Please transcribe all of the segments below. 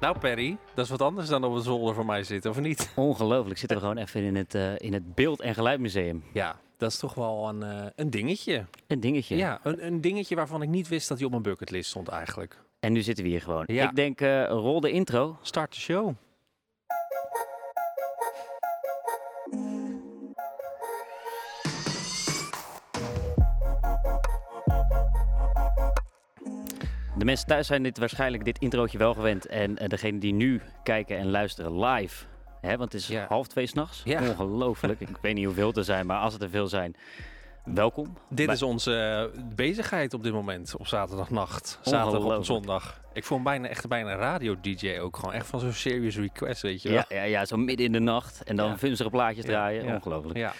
Nou Perry, dat is wat anders dan op een zolder voor mij zitten, of niet? Ongelooflijk. Zitten we gewoon even in het, uh, in het Beeld- en Geluidmuseum. Ja, dat is toch wel een, uh, een dingetje. Een dingetje. Ja, een, een dingetje waarvan ik niet wist dat hij op mijn bucketlist stond eigenlijk. En nu zitten we hier gewoon. Ja. Ik denk, uh, rol de intro. Start de show. De mensen thuis zijn dit waarschijnlijk dit introotje wel gewend. En uh, degenen die nu kijken en luisteren live. Hè, want het is Ja. half twee s'nachts. Ja. Ongelooflijk. Ik weet niet hoeveel er zijn, maar als het er veel zijn, welkom. Dit Bij- is onze eh, bezigheid op dit moment, op zaterdagnacht. Zaterdag op zondag. Ik voel me bijna echt bijna een radio-dj ook. Gewoon echt van zo'n serious request, weet je wel. Ja, ja, ja, zo midden in de nacht. En dan Ja. vunzige plaatjes draaien. ja. Ongelooflijk. Ja.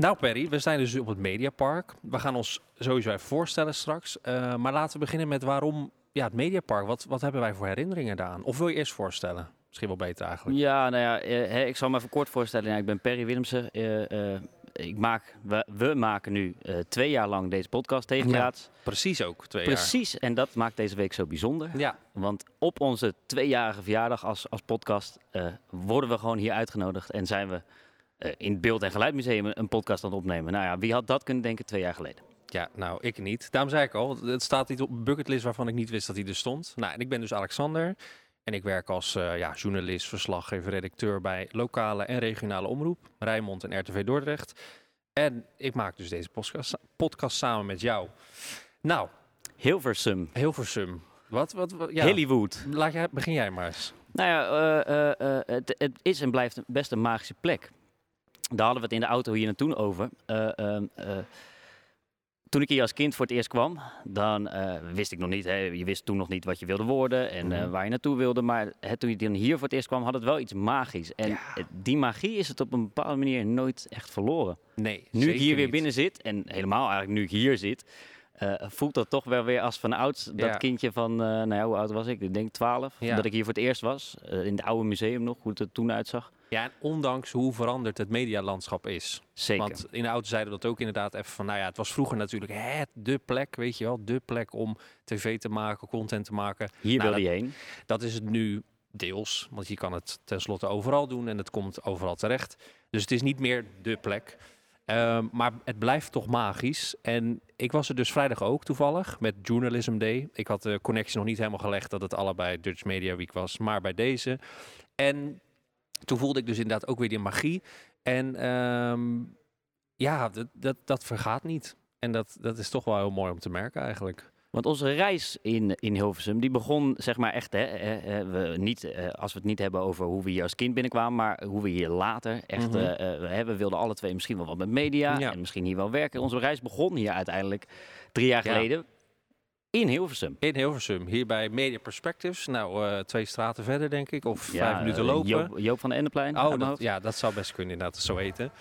Nou Perry, we zijn dus op het Mediapark. We gaan ons sowieso even voorstellen straks. Eh, maar laten we beginnen met waarom ja, het Mediapark. Wat, wat hebben wij voor herinneringen daaraan? Of wil je eerst voorstellen? Misschien wel beter eigenlijk. Ja, nou ja, eh, ik zal me even kort voorstellen. Ja, ik ben Perry Willemsen. Eh, ik maak, we, we maken nu twee jaar lang deze podcast tegendraads. Precies ook, twee Precies, en dat maakt deze week zo bijzonder. jaar. Ja, Want op onze tweejarige verjaardag als, als podcast worden we gewoon hier uitgenodigd en zijn we in het Beeld- en Geluidmuseum een podcast aan het opnemen. Nou ja, wie had dat kunnen denken twee jaar geleden? ja, nou ik niet. Daarom zei ik al, het staat iets op een bucketlist waarvan ik niet wist dat hij er stond. Nou, en ik ben dus Alexander. En ik werk als eh, ja, journalist, verslaggever, redacteur bij lokale en regionale omroep. Rijnmond en RTV Dordrecht. En ik maak dus deze podcast, podcast samen met jou. Nou, Hilversum, Hilversum. Wat, wat, wat ja. Hollywood. Laat jij, begin jij maar eens. Nou ja, eh, eh, eh, het, het is en blijft best een magische plek. Daar hadden we het in de auto hier naartoe over. Eh, ehm, eh, toen ik hier als kind voor het eerst kwam, dan eh, wist ik nog niet. Hè, je wist toen nog niet wat je wilde worden en Mhm. waar je naartoe wilde. Maar hè, toen je dan hier voor het eerst kwam, had het wel iets magisch. En Ja. die magie is het op een bepaalde manier nooit echt verloren. Nee, Nu ik hier weer binnen zit, en helemaal eigenlijk nu ik hier zit, voelt dat toch wel weer als van ouds. Dat Ja. kindje van, nou ja, hoe oud was ik? Ik denk 12. Ja. Dat ik hier voor het eerst was. in het oude museum nog, hoe het er toen uitzag. Ja, en ondanks hoe veranderd het medialandschap is. Zeker. Want in de auto zeiden we dat ook inderdaad even van, nou ja, het was vroeger natuurlijk het de plek, weet je wel, de plek om tv te maken, content te maken. hier nou, wilde je heen. Dat is het nu deels, want je kan het tenslotte overal doen en het komt overal terecht. Dus het is niet meer de plek. Ehm, maar het blijft toch magisch. En ik was er dus vrijdag ook toevallig met Journalism Day. Ik had de connectie nog niet helemaal gelegd dat het allebei Dutch Media Week was, maar bij deze. En toen voelde ik dus inderdaad ook weer die magie. En ehm, ja, dat, dat, dat vergaat niet. En dat, dat is toch wel heel mooi om te merken eigenlijk. Want onze reis in, in Hilversum, die begon zeg maar echt, hè, eh, we niet, eh, als we het niet hebben over hoe we hier als kind binnenkwamen, maar hoe we hier later echt, Mhm. eh, eh, we, we wilden alle twee misschien wel wat met media Ja. en misschien hier wel werken. Onze reis begon hier uiteindelijk drie jaar Ja. In Hilversum. In Hilversum, hier bij Media Perspectives. Nou, eh, twee straten verder denk ik, of Ja, vijf minuten eh, lopen. Joop, Joop van de Endeplein. Oh, dat, ja, dat zou best kunnen inderdaad, zo eten.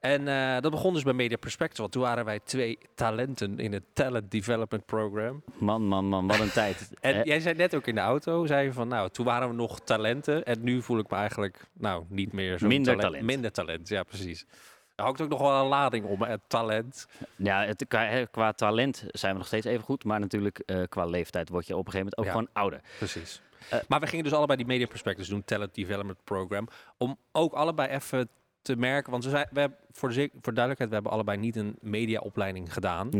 En eh, dat begon dus bij Media Perspectives, want toen waren wij twee talenten in het Talent Development Program. Man, man, man, wat een tijd. En jij zei net ook in de auto, zei je van, nou, toen waren we nog talenten en nu voel ik me eigenlijk, nou, niet meer zo Minder talent. Minder talent, ja, precies. Er hangt ook nog wel een lading om, het talent. Ja, het, qua, qua talent zijn we nog steeds even goed. Maar natuurlijk eh, qua leeftijd word je op een gegeven moment ook Ja. gewoon ouder. Precies. Eh, maar we gingen dus allebei die Media Perspectives doen, Talent Development Program, om ook allebei even te merken, want we zijn, we hebben, voor, de, voor duidelijkheid, we hebben allebei niet een mediaopleiding gedaan.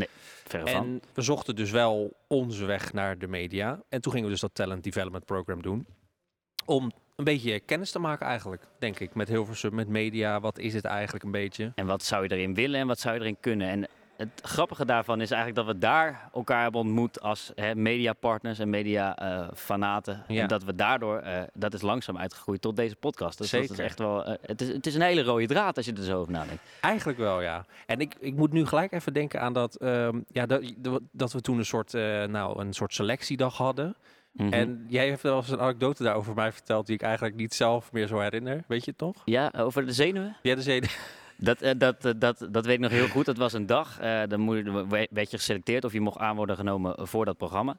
Verre van. En we zochten dus wel onze weg naar de media. En toen gingen we dus dat Talent Development Program doen. Om een beetje kennis te maken eigenlijk, denk ik. Met Hilversum, met media. Wat is het eigenlijk een beetje? En wat zou je erin willen en wat zou je erin kunnen? En het grappige daarvan is eigenlijk dat we daar elkaar hebben ontmoet als hè, mediapartners en mediafanaten. Ja. En dat we daardoor, eh, dat is langzaam uitgegroeid tot deze podcast. Dus dat is echt wel, eh, het, is, het is een hele rode draad als je er zo over nadenkt. Eigenlijk wel, ja. En ik, ik moet nu gelijk even denken aan dat, ehm, ja, dat, dat we toen een soort, eh, nou, een soort selectiedag hadden. Mhm. En jij heeft wel eens een anekdote daarover mij verteld die ik eigenlijk niet zelf meer zo herinner. Weet je het nog? Ja, over de zenuwen? Ja, de zeden. Dat, eh, dat, eh, dat, dat weet ik nog heel goed. Dat was een dag. eh dan moet, werd je geselecteerd of je mocht aan worden genomen voor dat programma.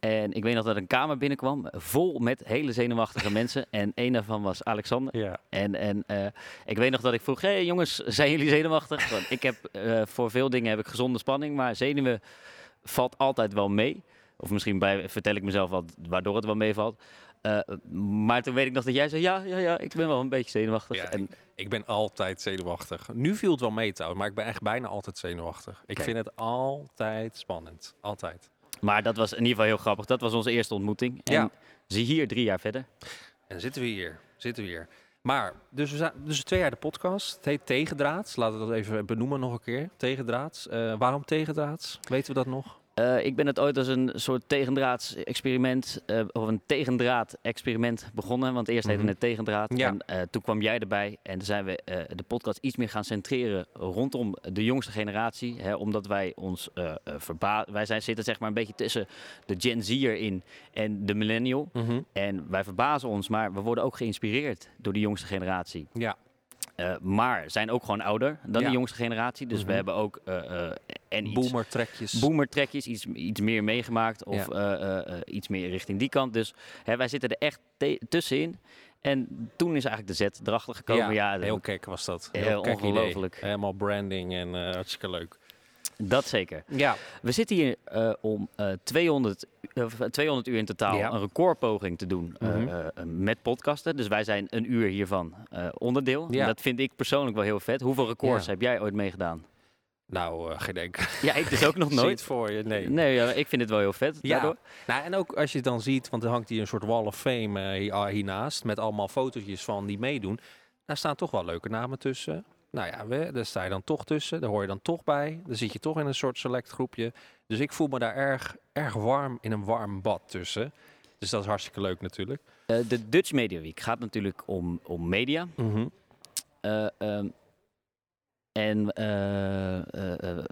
En ik weet nog dat een kamer binnenkwam, vol met hele zenuwachtige mensen. En één daarvan was Alexander. Ja. En, en ik weet nog dat ik vroeg, hé hey, jongens, zijn jullie zenuwachtig? Want ik heb, voor veel dingen heb ik gezonde spanning, maar zenuwen valt altijd wel mee. Of misschien bij, vertel ik mezelf wat, waardoor het wel meevalt. Eh, maar toen weet ik nog dat jij zei, ja, ja, ja, ik ben wel een beetje zenuwachtig. Ja, en, Ik ben altijd zenuwachtig. Nu viel het wel mee trouwens, maar ik ben echt bijna altijd zenuwachtig. Ik Kijk. vind het altijd spannend. Altijd. maar dat was in ieder geval heel grappig. Dat was onze eerste ontmoeting. En Ja. zie hier, drie jaar verder. En zitten we hier. Zitten we hier. Maar, dus we zijn dus twee jaar de podcast. Het heet Tegendraads. Laten we dat even benoemen nog een keer. Tegendraads. Eh, waarom Tegendraads? Weten we dat nog? Eh, ik ben het ooit als een soort tegendraads-experiment, eh, of een tegendraad-experiment begonnen. Want eerst heette Mhm. het tegendraad. Ja. En eh, toen kwam jij erbij. En toen zijn we de podcast iets meer gaan centreren rondom de jongste generatie. Hè, omdat wij ons eh eh, verba- Wij zijn, zitten zeg maar een beetje tussen de Gen Z'er in en de millennial. En wij verbazen ons, maar we worden ook geïnspireerd door de jongste generatie. Ja. Eh, maar zijn ook gewoon ouder dan Ja. de jongste generatie. Dus Mhm. we hebben ook en iets Boomer trekjes. boomertrekjes, iets, iets meer meegemaakt of Ja. eh, eh, eh, iets meer richting die kant. Dus hè, wij zitten er echt tussenin. En toen is eigenlijk de zet erachter gekomen. Ja, heel kek was dat. Heel ongelooflijk. Helemaal branding en hartstikke leuk. dat zeker. Ja. We zitten hier om eh 200, eh, 200 uur in totaal Ja. een recordpoging te doen Mhm. met podcasten. Dus wij zijn een uur hiervan onderdeel. Ja. Dat vind ik persoonlijk wel heel vet. Hoeveel records Ja. heb jij ooit meegedaan? Nou, eh, geen enkel. Ja, ik dus ook nog nooit. voor je. Nee. Nee, ja, ik vind het wel heel vet. Ja, daardoor. nou, en ook als je het dan ziet, want er hangt hier een soort wall of fame eh, ah, hiernaast, met allemaal fotootjes van die meedoen. Daar staan toch wel leuke namen tussen. Nou ja, we, daar sta je dan toch tussen, daar hoor je dan toch bij. Dan zit je toch in een soort select groepje. Dus ik voel me daar erg, erg warm in een warm bad tussen. Dus dat is hartstikke leuk natuurlijk. Eh, de Dutch Media Week gaat natuurlijk om, om media. Ehm, en eh, eh, eh,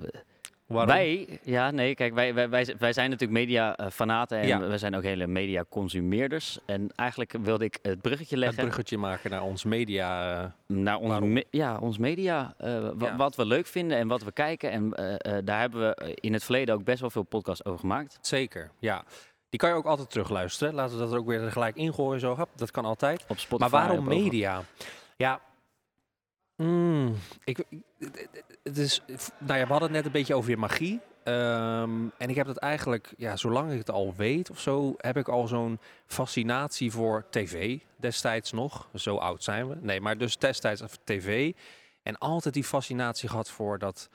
Waarom? wij, ja, nee, kijk, wij, wij, wij, wij zijn natuurlijk media-fanaten en Ja. we zijn ook hele media-consumeerders. En eigenlijk wilde ik het bruggetje Het leggen bruggetje maken naar ons media. naar ons, me- ja, ons media, Ja. wat we leuk vinden en wat we kijken. En daar hebben we in het verleden ook best wel veel podcasts over gemaakt. zeker, ja. Die kan je ook altijd terugluisteren. Laten we dat er ook weer er gelijk ingooien. Zo, hap, dat kan altijd. Op Spotify. Maar waarom media? Ja, mm, ik, het is, nou ja, we hadden het net een beetje over je magie. Ehm, en ik heb dat eigenlijk, ja, zolang ik het al weet of zo, heb ik al zo'n fascinatie voor tv destijds nog. Zo oud zijn we. Nee, maar dus destijds of tv. En altijd die fascinatie gehad voor dat,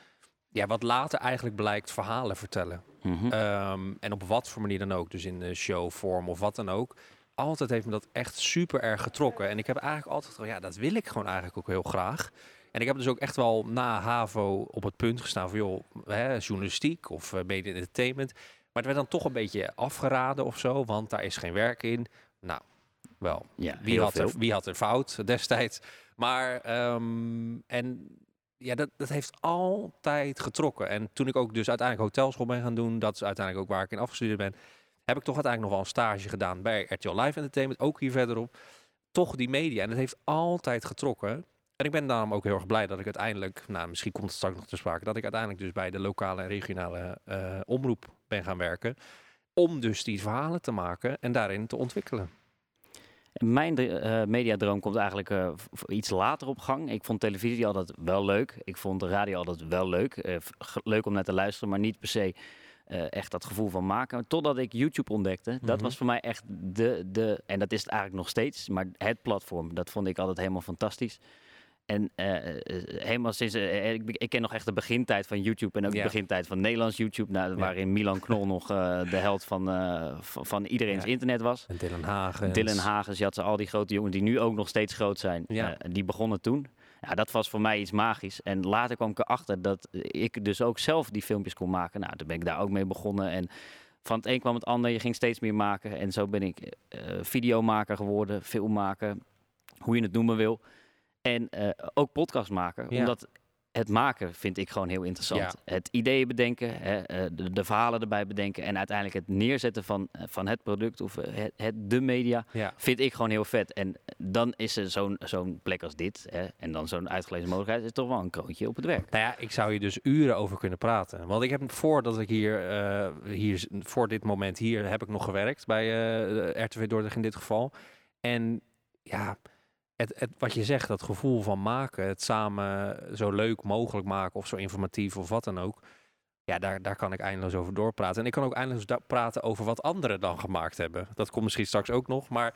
ja, wat later eigenlijk blijkt, verhalen vertellen. Mhm. Ehm, en op wat voor manier dan ook, dus in de showvorm of wat dan ook. Altijd heeft me dat echt super erg getrokken. En ik heb eigenlijk altijd gedacht, ja, dat wil ik gewoon eigenlijk ook heel graag. En ik heb dus ook echt wel na HAVO op het punt gestaan van, joh, hè, journalistiek of eh, media en entertainment. Maar het werd dan toch een beetje afgeraden of zo, want daar is geen werk in. Nou, wel, ja, wie had, veel. er, wie had er fout destijds? Maar, ehm, en ja, dat, dat heeft altijd getrokken. En toen ik ook dus uiteindelijk hotelschool ben gaan doen, dat is uiteindelijk ook waar ik in afgestudeerd ben, heb ik toch uiteindelijk nog wel een stage gedaan bij RTL Live Entertainment, ook hier verderop. Toch die media. En dat heeft altijd getrokken. En ik ben daarom ook heel erg blij dat ik uiteindelijk, nou misschien komt het straks nog te sprake, dat ik uiteindelijk dus bij de lokale en regionale eh, omroep ben gaan werken. Om dus die verhalen te maken en daarin te ontwikkelen. Mijn uh, mediadroom komt eigenlijk uh, iets later op gang. Ik vond televisie altijd wel leuk. Ik vond de radio altijd wel leuk. Leuk om naar te luisteren, maar niet per se uh, echt dat gevoel van maken. Totdat ik YouTube ontdekte. Mm -hmm. Dat was voor mij echt de, de, en dat is het eigenlijk nog steeds, maar het platform. Dat vond ik altijd helemaal fantastisch. En uh, helemaal sinds, uh, ik, ik, ken nog echt de begintijd van YouTube en ook ja. de begintijd van Nederlands YouTube, nou, ja. waarin Milan Knol nog uh, de held van, van, van iedereen's ja. internet was. En Dylan Hagens. Dylan Hagens, je had ze al die grote jongens die nu ook nog steeds groot zijn, die begonnen toen. Ja, dat was voor mij iets magisch. En later kwam ik erachter dat ik dus ook zelf die filmpjes kon maken. Nou, toen ben ik daar ook mee begonnen en van het een kwam het ander, je ging steeds meer maken. En zo ben ik videomaker geworden, filmmaker, hoe je het noemen wil. En uh, ook podcast maken. Ja. Omdat het maken vind ik gewoon heel interessant. Ja. Het ideeën bedenken, hè, eh, de, de verhalen erbij bedenken en uiteindelijk het neerzetten van, eh, van het product of eh, het, het, de media Ja. vind ik gewoon heel vet. En dan is er zo'n zo'n plek als dit hè, en dan zo'n uitgelezen mogelijkheid, is toch wel een kroontje op het werk. Nou ja, ik zou hier dus uren over kunnen praten. Want ik heb voordat ik hier, hier voor dit moment hier, heb ik nog gewerkt bij eh, RTV Dordrecht in dit geval. En ja, het, het, wat je zegt, dat gevoel van maken, het samen zo leuk mogelijk maken of zo informatief of wat dan ook. Ja, daar, daar kan ik eindeloos over doorpraten. En ik kan ook eindeloos praten over wat anderen dan gemaakt hebben. Dat komt misschien straks ook nog. Maar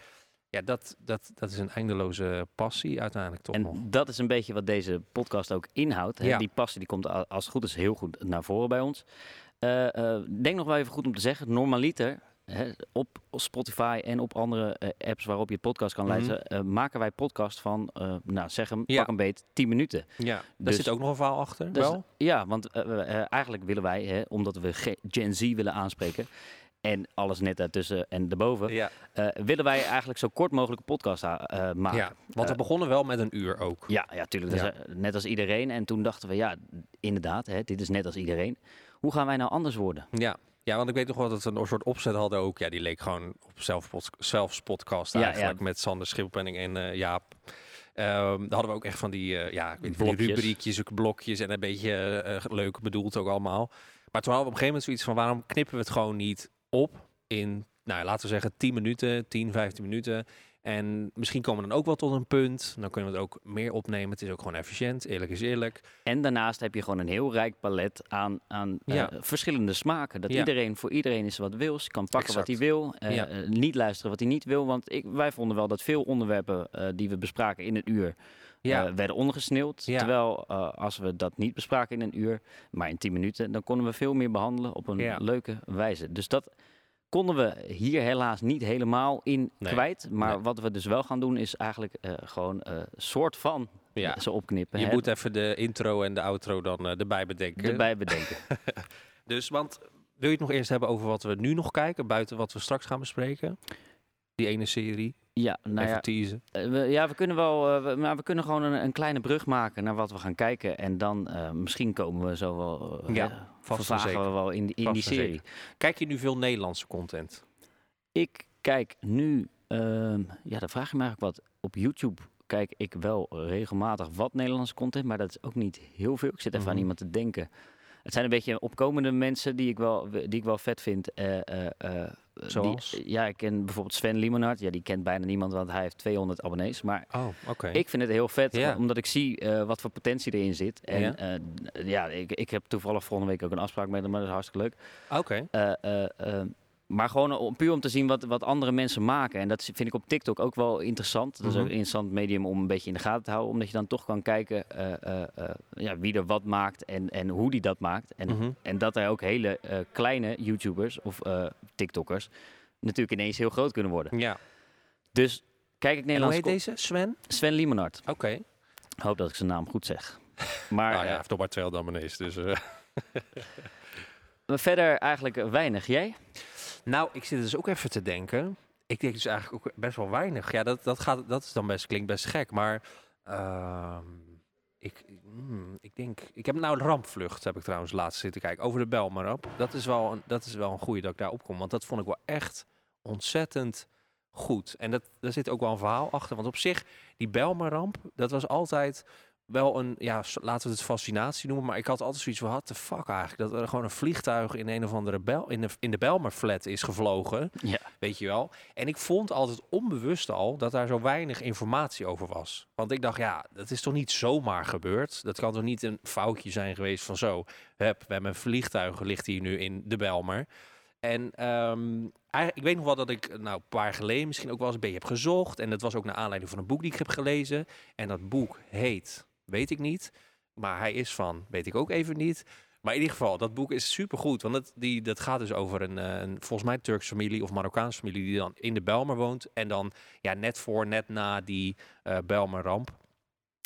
ja, dat, dat, dat is een eindeloze passie uiteindelijk toch en nog. dat is een beetje wat deze podcast ook inhoudt. Hè. Ja. Die passie die komt als het goed is heel goed naar voren bij ons. Eh, denk nog wel even goed om te zeggen, normaliter hè, op Spotify en op andere eh, apps waarop je podcast kan Mhm. luisteren, eh, maken wij podcast van, eh, nou zeg hem, Ja. pak een beet, 10 minuten. Ja, daar Dus- zit ook nog een verhaal achter, Dus- wel? Ja, want eigenlijk willen wij, hè, omdat we ge- Gen Z willen aanspreken en alles net daartussen en Ja. eh, willen wij eigenlijk zo kort mogelijk een podcast maken. Ja, want we begonnen wel met een uur ook. Ja, ja, tuurlijk. Net als iedereen. En toen dachten we, ja, inderdaad, hè, dit is net als iedereen. Hoe gaan wij nou anders worden? Ja. Ja, want ik weet nog wel dat we een soort opzet hadden ook. Ja, die leek gewoon op zelfs podcast Ja, eigenlijk. ja. Met Sander Schilpenning en eh, Jaap. Ehm daar hadden we ook echt van die, eh, ja, ik weet die rubriekjes, ook blokjes en een beetje eh, leuk bedoeld ook allemaal. Maar toen hadden we op een gegeven moment zoiets van, waarom knippen we het gewoon niet op in, nou laten we zeggen 10 minuten, 10, 15 minuten. En misschien komen we dan ook wel tot een punt. Dan kunnen we het ook meer opnemen. Het is ook gewoon efficiënt, eerlijk is eerlijk. En daarnaast heb je gewoon een heel rijk palet aan, aan eh, verschillende smaken. Dat Ja. iedereen voor iedereen is wat wil. Ze kan pakken wat hij wil. eh, Ja. eh, niet luisteren wat hij niet wil. Want ik, wij vonden wel dat veel onderwerpen eh, die we bespraken in een uur Ja, eh, werden ondergesneeuwd. Ja. Terwijl eh, als we dat niet bespraken in een uur, maar in 10 minuten, dan konden we veel meer behandelen op een Ja. leuke wijze. Dus dat konden we hier helaas niet helemaal in Nee. kwijt. Maar Nee. wat we dus wel gaan doen is eigenlijk eh, gewoon een soort van ja. ze opknippen. Je hè, moet even de intro en de outro dan eh, erbij bedenken. erbij bedenken. Dus, want wil je het nog eerst hebben over wat we nu nog kijken, buiten wat we straks gaan bespreken? Die ene serie, ja, nou ja, teasen. eh, we, ja, we kunnen wel, eh, we, maar we kunnen gewoon een, een kleine brug maken naar wat we gaan kijken. En dan eh, misschien komen we zo wel, uh, Ja, vast we wel in, die- in Vast die serie. zeker. Kijk je nu veel Nederlandse content? Ik kijk nu, ehm, ja, dan vraag je me eigenlijk wat. Op YouTube kijk ik wel regelmatig wat Nederlandse content, maar dat is ook niet heel veel. Ik zit even Mhm. aan iemand te denken. Het zijn een beetje opkomende mensen die ik wel, die ik wel vet vind. eh, eh, die- Zoals? ja, ik ken bijvoorbeeld Sven Limonard. Ja, die kent bijna niemand, want hij heeft 200 abonnees. Maar Oh, ik vind het heel vet, omdat ik zie eh, wat voor potentie erin zit. En Ja. ik, ik heb toevallig volgende week ook een afspraak met hem, maar dat is hartstikke leuk. Oké. Eh, eh, eh, maar gewoon om, puur om te zien wat, wat andere mensen maken. En dat vind ik op TikTok ook wel interessant. Dat is ook Mhm. een interessant medium om een beetje in de gaten te houden. Omdat je dan toch kan kijken eh, eh, eh, ja, wie er wat maakt en, en hoe die dat maakt. En, Mhm. en dat er ook hele kleine YouTubers of TikTokkers natuurlijk ineens heel groot kunnen worden. Ja. Dus kijk ik En hoe Nederlands... heet deze? Sven? Sven Limonard. Oké. Ik hoop dat ik zijn naam goed zeg. Maar Ah ja, heeft toch maar 200 abonnees, dus... maar verder eigenlijk weinig. Jij? Nou, ik zit dus ook even te denken. Ik denk dus eigenlijk ook best wel weinig. Ja, dat, dat, gaat, dat is dan best, klinkt best gek, maar... ehm, ik, hmm, ik denk... Ik heb nou Rampvlucht, heb ik trouwens laatst zitten kijken. Over de Belmarap. Dat is wel een, dat is wel een goede dat ik daar opkom. Want dat vond ik wel echt ontzettend goed. En dat, daar zit ook wel een verhaal achter. Want op zich, die Belmaramp, dat was altijd wel een, ja, laten we het fascinatie noemen. Maar ik had altijd zoiets van, what the fuck eigenlijk? Dat er gewoon een vliegtuig in een of andere bel, in de, in de Belmarflat is gevlogen. Ja. Weet je wel? En ik vond altijd onbewust al dat daar zo weinig informatie over was. Want ik dacht, ja, dat is toch niet zomaar gebeurd? Dat kan toch niet een foutje zijn geweest van zo... Hup, we hebben een vliegtuig, ligt hier nu in de Belmer. En ehm, ik weet nog wel dat ik nou, een paar jaar geleden misschien ook wel eens een beetje heb gezocht. En dat was ook naar aanleiding van een boek die ik heb gelezen. En dat boek heet, weet ik niet. Maar hij is van, weet ik ook even niet. Maar in ieder geval, dat boek is supergoed. Want het, die, dat gaat dus over een, eh, een, volgens mij Turks familie of Marokkaanse familie... die dan in de Belmer woont. En dan ja, net voor, net na die eh Belmer-ramp.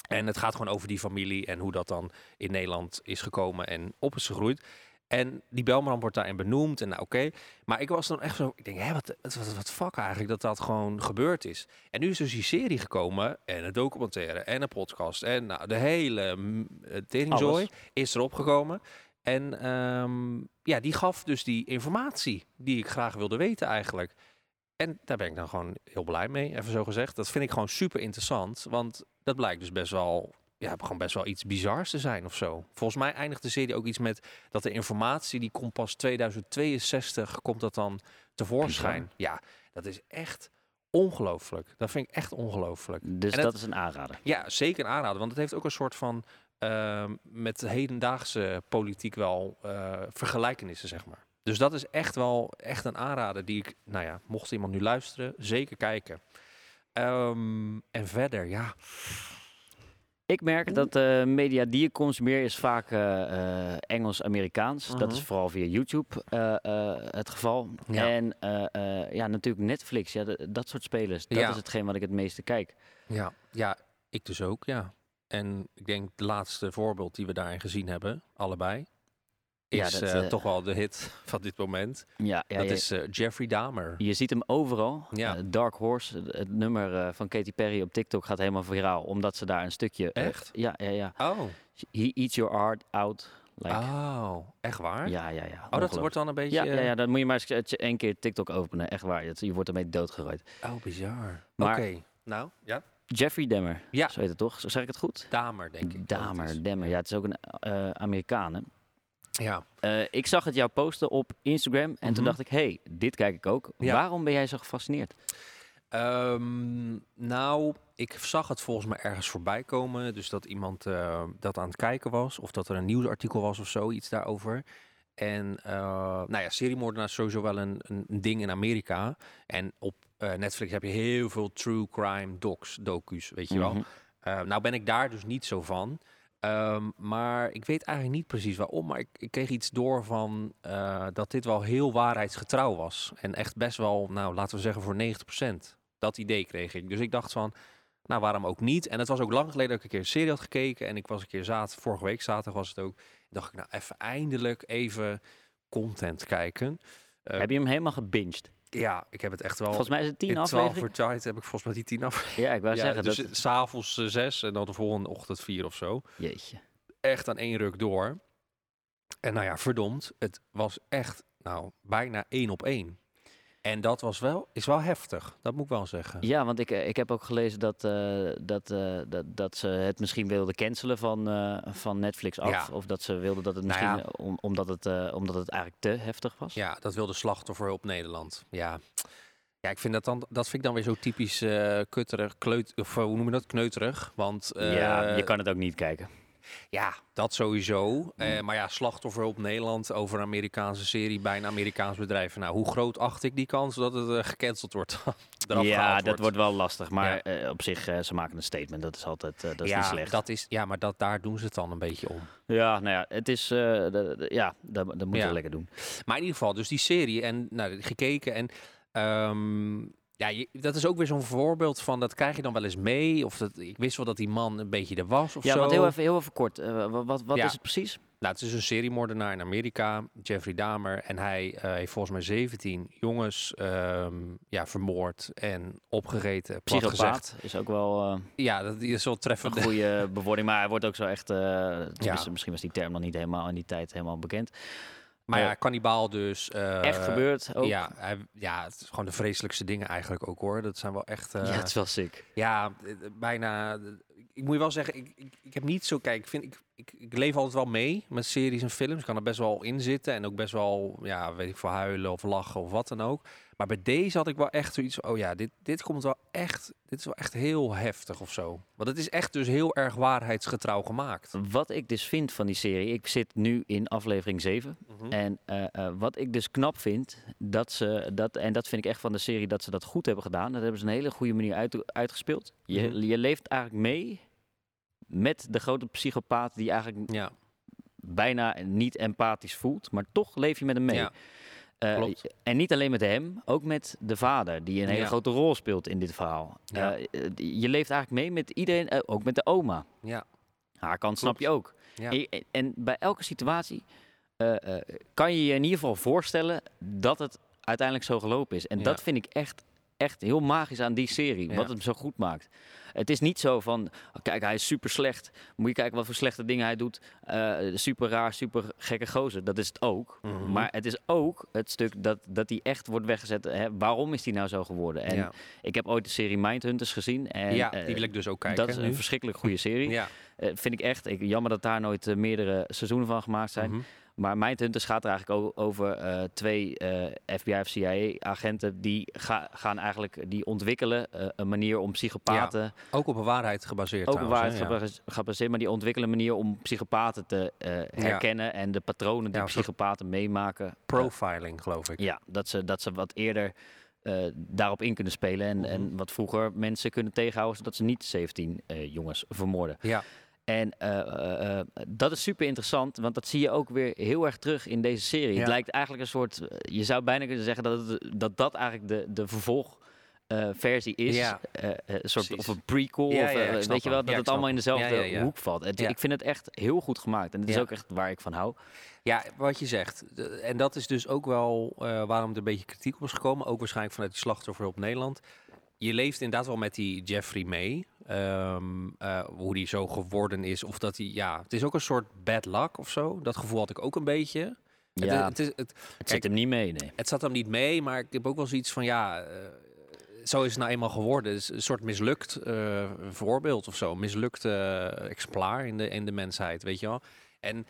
En het gaat gewoon over die familie en hoe dat dan in Nederland is gekomen en op is gegroeid. En die belmramp wordt daarin benoemd en nou, oké. Maar ik was dan echt zo, ik denk, hè, wat, wat, wat, wat fuck eigenlijk dat dat gewoon gebeurd is. En nu is dus die serie gekomen en een documentaire en een podcast en nou, de hele mm, eh, is erop gekomen. En ehm, ja, die gaf dus die informatie die ik graag wilde weten eigenlijk. En daar ben ik dan gewoon heel blij mee, even zo gezegd. Dat vind ik gewoon super interessant, want dat blijkt dus best wel, ja, gewoon best wel iets bizars te zijn of zo. Volgens mij eindigt de serie ook iets met dat de informatie die komt pas 2062 komt dat dan tevoorschijn. Ja, dat is echt ongelooflijk. Dat vind ik echt ongelooflijk. Dus En dat het- is een aanrader. Ja, zeker aanraden. Want het heeft ook een soort van ehm, met hedendaagse politiek wel eh, vergelijkenissen, zeg maar. Dus dat is echt wel echt een aanrader die ik, nou ja, mocht iemand nu luisteren, zeker kijken. Ehm, en verder, ja. Ik merk dat de media die ik consumeer is vaak eh, eh, Engels-Amerikaans. Dat is Mhm. vooral via YouTube eh, het geval. Ja. En ja, natuurlijk Netflix. Ja, dat soort spelers. Dat Ja. is hetgeen wat ik het meeste kijk. Ja, ja, ik dus ook, ja. En ik denk het laatste voorbeeld die we daarin gezien hebben, allebei, Ja, is dat, eh, eh, toch wel de hit van dit moment. Ja, ja, dat is eh, Jeffrey Dahmer. je ziet hem overal. Ja. Dark Horse, het, nummer van Katy Perry op TikTok gaat helemaal viraal. Omdat ze daar een stukje... Echt? ja, ja, ja. Oh, He eats your heart out. Like, oh, echt waar? Ja, ja, ja. Oh, dat wordt dan een beetje... Ja, ja, ja, dan moet je maar eens één keer TikTok openen. Echt waar. Je, wordt ermee doodgegooid. Oh, bizar. Oké, nou, ja. Jeffrey Dahmer. Ja. Zo heet het toch? Zo zeg ik het goed? Damer, denk ik. is. Dahmer, Dahmer. Ja, het is ook een eh Amerikaan. Ja. Eh, ik zag het jou posten op Instagram en toen Mhm. dacht ik, hey, dit kijk ik ook. Ja. Waarom ben jij zo gefascineerd? Ehm, nou, ik zag het volgens mij ergens voorbij komen. Dus dat iemand eh, dat aan het kijken was. Of dat er een nieuwsartikel was of zo, iets daarover. En eh, nou ja, seriemoordenaar is sowieso wel een, een, ding in Amerika. En op Netflix heb je heel veel true crime docs, docu's, weet je wel. Mhm. Nou ben ik daar dus niet zo van. Ehm, maar ik weet eigenlijk niet precies waarom. Maar ik, ik kreeg iets door van eh, dat dit wel heel waarheidsgetrouw was. En echt best wel, nou laten we zeggen voor 90%. Dat idee kreeg ik. Dus ik dacht van, nou waarom ook niet? En het was ook lang geleden dat ik een keer een serie had gekeken. En ik was een keer zaterdag, vorige week zaterdag was het ook. dacht ik, nou even eindelijk even content kijken. Heb je hem helemaal gebinged? Ja, ik heb het echt wel... Volgens mij is het tien in 12 afleveringen. voor tijd heb ik volgens mij die tien af. Ja, ik wou Ja, zeggen. dus dat... s'avonds eh, zes en dan de volgende ochtend vier of zo. Jeetje. Echt aan één ruk door. En nou ja, verdomd, het was echt nou bijna één op één. En dat was wel, is wel heftig, dat moet ik wel zeggen. Ja, want ik, eh, ik heb ook gelezen dat, eh, dat, eh, dat, dat ze het misschien wilden cancelen van, van Netflix af. Ja. Of dat ze wilden dat het Nou misschien, ja. om, omdat, het, omdat het eigenlijk te heftig was. Ja, dat wilde slachtofferhulp Nederland. Ja. Ja, ik vind dat dan, dat vind ik dan weer zo typisch kutterig, kleut, of hoe noem je dat, kneuterig. Want ja, je kan het ook niet kijken. Ja, dat sowieso. Eh, maar ja, slachtofferhulp Nederland over een Amerikaanse serie bij een Amerikaans bedrijf. Nou, hoe groot acht ik die kans dat het eh, gecanceld wordt? ja, dat wordt wel lastig. Maar Ja. eh, op zich, ze maken een statement. Dat is altijd dat is ja, niet slecht. Dat is, ja, maar dat, daar doen ze het dan een beetje om. Ja, nou ja, het is... de- de- ja, dat, dat moet Ja. je lekker doen. Maar in ieder geval, dus die serie en nou, gekeken en ehm, ja, je- dat is ook weer zo'n voorbeeld van dat krijg je dan wel eens mee. Of dat, ik wist wel dat die man een beetje er was of Ja, zo. want heel even, heel even kort. eh, wa- wat wat Ja. is het precies? Nou, het is een seriemoordenaar in Amerika, Jeffrey Dahmer. En hij eh, heeft volgens mij 17 jongens ehm, ja, vermoord en opgegeten. Psychopaat is ook wel eh, Ja, dat is wel een treffend. goede bewoording. Maar hij wordt ook zo echt... tenminste, Misschien was die term nog niet helemaal in die tijd helemaal bekend. Maar ja, kannibaal dus. eh, echt gebeurd ook. Ja, hij, ja, het is gewoon de vreselijkste dingen eigenlijk ook hoor. Dat zijn wel echt... eh, ja, het is wel sick. Ja, eh, bijna. Ik moet je wel zeggen, ik, ik, ik heb niet zo. Kijk, ik, vind, ik, ik, ik leef altijd wel mee met series en films. Ik kan er best wel in zitten en ook best wel, ja, weet ik veel, huilen of lachen of wat dan ook. Maar bij deze had ik wel echt zoiets. Oh ja, dit, dit komt wel echt. Dit is wel echt heel heftig of zo. Want het is echt dus heel erg waarheidsgetrouw gemaakt. Wat ik dus vind van die serie... Ik zit nu in aflevering 7. Mhm. En eh, eh, wat ik dus knap vind, dat ze dat, en dat vind ik echt van de serie dat ze dat goed hebben gedaan. Dat hebben ze een hele goede manier uit, uitgespeeld. Je, Mhm. je leeft eigenlijk mee met de grote psychopaat die eigenlijk Ja, bijna niet empathisch voelt, maar toch leef je met hem mee. Ja, Eh, klopt. en niet alleen met hem, ook met de vader, die een hele Ja. grote rol speelt in dit verhaal. Ja. Eh, je leeft eigenlijk mee met iedereen, eh, ook met de oma. ja, Haar kant snap je ook. ja. En, en bij elke situatie kan je je in ieder geval voorstellen dat het uiteindelijk zo gelopen is. En dat vind ik echt, echt heel magisch aan die serie, Ja. wat het zo goed maakt. Het is niet zo van, oh, kijk, hij is super slecht. Moet je kijken wat voor slechte dingen hij doet. Eh, super raar, super gekke gozer. Dat is het ook. Mhm. Maar het is ook het stuk dat, dat hij echt wordt weggezet. Hè, waarom is hij nou zo geworden? En ja, ik heb ooit de serie Mindhunters gezien. En, ja eh, die wil ik dus ook kijken. dat is een verschrikkelijk goede serie. Ja. Eh, vind ik echt. Ik, jammer dat daar nooit meerdere seizoenen van gemaakt zijn. Mhm. Maar Mindhunters gaat er eigenlijk over eh, twee eh, FBI of CIA-agenten die ga, gaan eigenlijk die ontwikkelen eh, een manier om psychopaten, Ook op een waarheid gebaseerd ook trouwens, waarheid ja. gebaseerd, maar die ontwikkelen een manier om psychopaten te herkennen en de patronen die Ja, psychopaten meemaken. Profiling, geloof ik. ja, dat ze, dat ze wat eerder daarop in kunnen spelen en, Mhm. en wat vroeger mensen kunnen tegenhouden zodat ze niet 17 eh, jongens vermoorden. Ja. En eh, eh, eh, dat is super interessant, want dat zie je ook weer heel erg terug in deze serie. Ja. Het lijkt eigenlijk een soort, je zou bijna kunnen zeggen dat het, dat, dat eigenlijk de, de vervolg. eh, versie is Ja. Een soort Precies. of een prequel Ja, of weet je wel dat het allemaal in dezelfde hoek valt. Het-. Ik vind het echt heel goed gemaakt en het is ook echt waar ik van hou. Ja, wat je zegt. En dat is dus ook wel waarom er een beetje kritiek op is gekomen. Ook waarschijnlijk vanuit die slachtofferhulp Nederland. Je leeft inderdaad wel met die Jeffrey May. ehm, eh, hoe die zo geworden is. Of dat hij, ja, het is ook een soort bad luck of zo. Dat gevoel had ik ook een beetje. Het, Ja, het, is, het, het kijk, zit hem niet mee, nee. het zat hem niet mee, maar ik heb ook wel zoiets van, ja, eh, zo is het nou eenmaal geworden. Het is een soort mislukt eh, voorbeeld of zo. Mislukt exemplaar in de, in de mensheid, weet je wel. En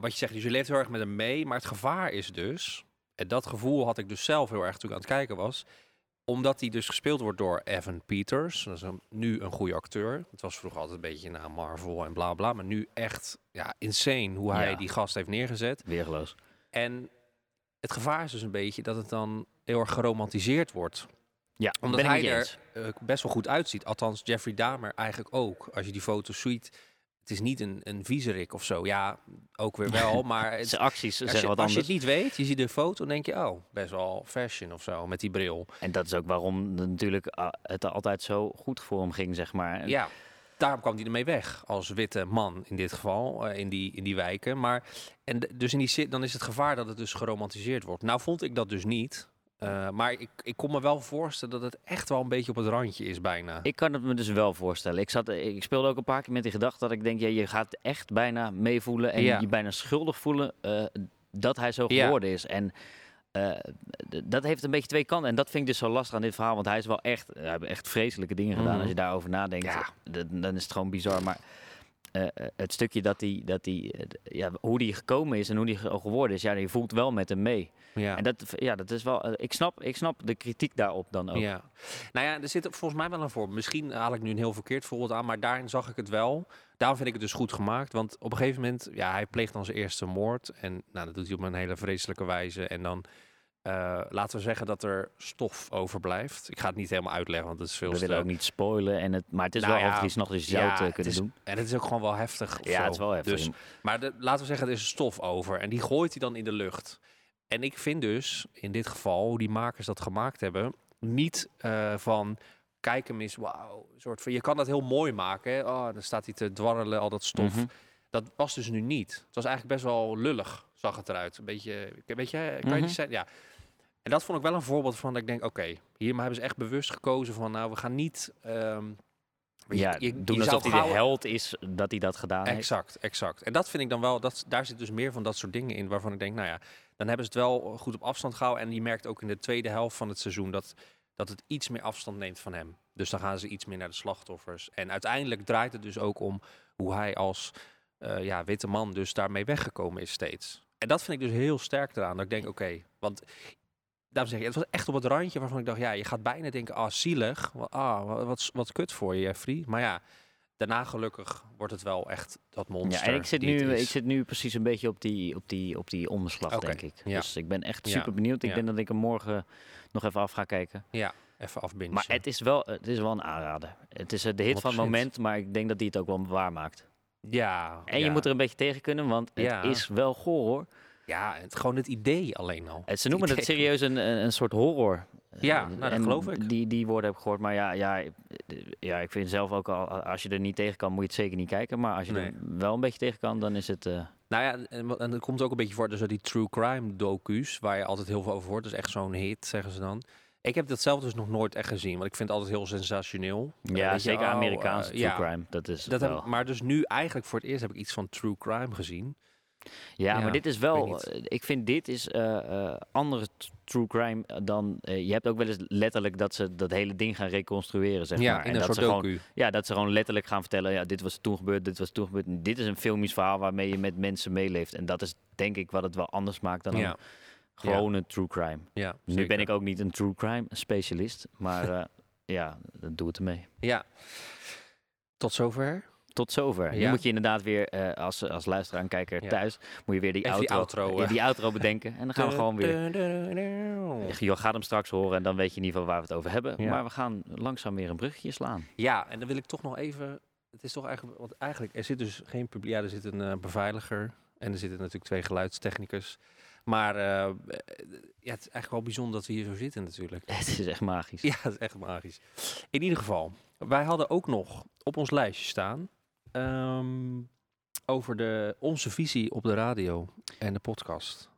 wat je zegt, dus je leeft heel erg met hem mee, maar het gevaar is dus, en dat gevoel had ik dus zelf heel erg toen ik aan het kijken was, omdat hij dus gespeeld wordt door Evan Peters, dat is een- nu een goede acteur. Het was vroeger altijd een beetje naar Marvel en bla bla, maar nu echt ja, insane hoe hij Ja. die gast heeft neergezet. Weergeloos. En het gevaar is dus een beetje dat het dan heel erg geromantiseerd wordt. Ja, Omdat hij er eh, best wel goed uitziet. Althans, Jeffrey Dahmer eigenlijk ook. Als je die foto's ziet, is niet een, een viezerik of zo. Ja, ook weer wel, maar... Het, Zijn acties als, zeggen je, wat als je anders. het niet weet, je ziet de foto, dan denk je... Oh, best wel fashion of zo, met die bril. En dat is ook waarom natuurlijk ah, het altijd zo goed voor hem ging, zeg maar. En Ja, daarom kwam hij ermee weg. Als witte man in dit geval, eh, in, die, in die wijken. Maar, en dus in die zin, dan is het gevaar dat het dus geromantiseerd wordt. Nou vond ik dat dus niet. Eh, maar ik, ik kon me wel voorstellen dat het echt wel een beetje op het randje is bijna. Ik kan het me dus wel voorstellen. Ik, zat, ik speelde ook een paar keer met die gedachte dat ik denk, ja, je gaat echt bijna meevoelen en Ja. je bijna schuldig voelen eh, dat hij zo Ja. geworden is. En eh, dat heeft een beetje twee kanten. En dat vind ik dus zo lastig aan dit verhaal, want hij is wel echt, hij heeft echt vreselijke dingen gedaan. Mhm. Als je daarover nadenkt, Ja. dan is het gewoon bizar. Maar eh, eh, het stukje dat hij, dat hij eh, ja, hoe die gekomen is en hoe die ge- geworden is, ja, je voelt wel met hem mee. ja. En dat, ja, dat is wel, ik snap, ik snap de kritiek daarop dan ook. Ja. Nou ja, er zit volgens mij wel een voorbeeld. Misschien haal ik nu een heel verkeerd voorbeeld aan, maar daarin zag ik het wel. Daarom vind ik het dus goed gemaakt. Want op een gegeven moment, ja, hij pleegt dan zijn eerste moord. En nou, dat doet hij op een hele vreselijke wijze. En dan eh, laten we zeggen dat er stof overblijft. Ik ga het niet helemaal uitleggen, want het is veel We te... willen ook niet spoilen, en het, maar het is Nou wel ja, drie s'nachts, dus je zou het eh, kunnen is- doen. En het is ook gewoon wel heftig. Ja, zo. het is wel heftig. Dus, maar de, laten we zeggen, er is stof over. En die gooit hij dan in de lucht. En ik vind dus, in dit geval, hoe die makers dat gemaakt hebben, niet eh, van kijk hem eens, wauw. Soort van, je kan dat heel mooi maken. Hè? Oh, dan staat hij te dwarrelen, al dat stof. Mhm. Dat was dus nu niet. Het was eigenlijk best wel lullig, zag het eruit. Een beetje, weet je, kan je Mhm. niet zeggen? Ja. En dat vond ik wel een voorbeeld van dat ik denk, oké, hier hebben ze echt bewust gekozen van, nou, we gaan niet... ehm, weet je, Ja, je- doen je alsof hij de held is dat hij dat gedaan heeft. Exact, exact. En dat vind ik dan wel, dat, daar zit dus meer van dat soort dingen in waarvan ik denk, nou ja, dan hebben ze het wel goed op afstand gehouden. En je merkt ook in de tweede helft van het seizoen dat, dat het iets meer afstand neemt van hem. Dus dan gaan ze iets meer naar de slachtoffers. En uiteindelijk draait het dus ook om hoe hij als eh, ja, witte man dus daarmee weggekomen is steeds. En dat vind ik dus heel sterk eraan. Dat ik denk, oké, want daarom zeg je, het was echt op het randje waarvan ik dacht, ja, je gaat bijna denken, ah, zielig. Ah, wat, wat, wat kut voor je, Jeffrey. Maar ja, daarna gelukkig wordt het wel echt dat monster. Ja, en ik zit, die nu, ik zit nu precies een beetje op die, op die, op die omslag, Oké, denk ik. ja. Dus ik ben echt Ja, super benieuwd. Ik ja. denk dat ik hem morgen nog even af ga kijken. Ja, even afbinden. Maar het is wel, het is wel een aanrader. Het is eh, de hit van het 100%. moment, maar ik denk dat hij het ook wel waar maakt. Ja. En je moet er een beetje tegen kunnen, want het Ja. is wel goor hoor. Ja, het, gewoon het idee alleen al. Het- Ze noemen het serieus een, een, een soort horror. Ja, Eh, nou, dat en geloof ik. Die, die woorden heb ik gehoord. Maar ja, ja, eh, ja, ik vind zelf ook al, als je er niet tegen kan, moet je het zeker niet kijken. Maar als je Nee. er wel een beetje tegen kan, dan is het... eh, Nou ja, en, dat komt ook een beetje voor, dus die true crime docu's, waar je altijd heel veel over hoort. Dat is echt zo'n hit, zeggen ze dan. Ik heb dat zelf dus nog nooit echt gezien, want ik vind het altijd heel sensationeel. Eh, Ja, zeker oh, Amerikaanse eh, true ja, crime. Dat is Dat wel... heb, maar dus nu eigenlijk voor het eerst heb ik iets van true crime gezien. Ja, Ja, maar dit is wel. eh, Ik vind dit is eh, andere true crime dan. je hebt ook wel eens letterlijk dat ze dat hele ding gaan reconstrueren, zeg ja, maar. en dat soort ze gewoon, ja, dat ze gewoon letterlijk gaan vertellen. Ja, dit was toen gebeurd, dit was toen gebeurd. Dit is een filmisch verhaal waarmee je met mensen meeleeft. En dat is denk ik wat het wel anders maakt dan Ja, een gewone true crime. ja Nu zeker. ben ik ook niet een true crime specialist, maar ja, dat doe het ermee. Ja. Tot zover. Tot zover. Nu Ja. moet je inderdaad weer, eh, als, als luisteraar en kijker Ja. thuis, moet je weer die Even die outro, ja, eh. die outro bedenken. En dan gaan we gewoon weer. Je gaat hem straks horen en dan weet je in ieder geval waar we het over hebben. Ja. Maar we gaan langzaam weer een bruggetje slaan. Ja, en dan wil ik toch nog even. Het is toch eigenlijk. Want eigenlijk, er zit dus geen publiek. Ja, er zit een eh, beveiliger. En er zitten natuurlijk twee geluidstechnicus. Maar eh, ja, het is eigenlijk wel bijzonder dat we hier zo zitten, natuurlijk. Het is echt magisch. Ja, het is echt magisch. In ieder geval, wij hadden ook nog op ons lijstje staan. Ehm, over de, onze visie op de radio en de podcast.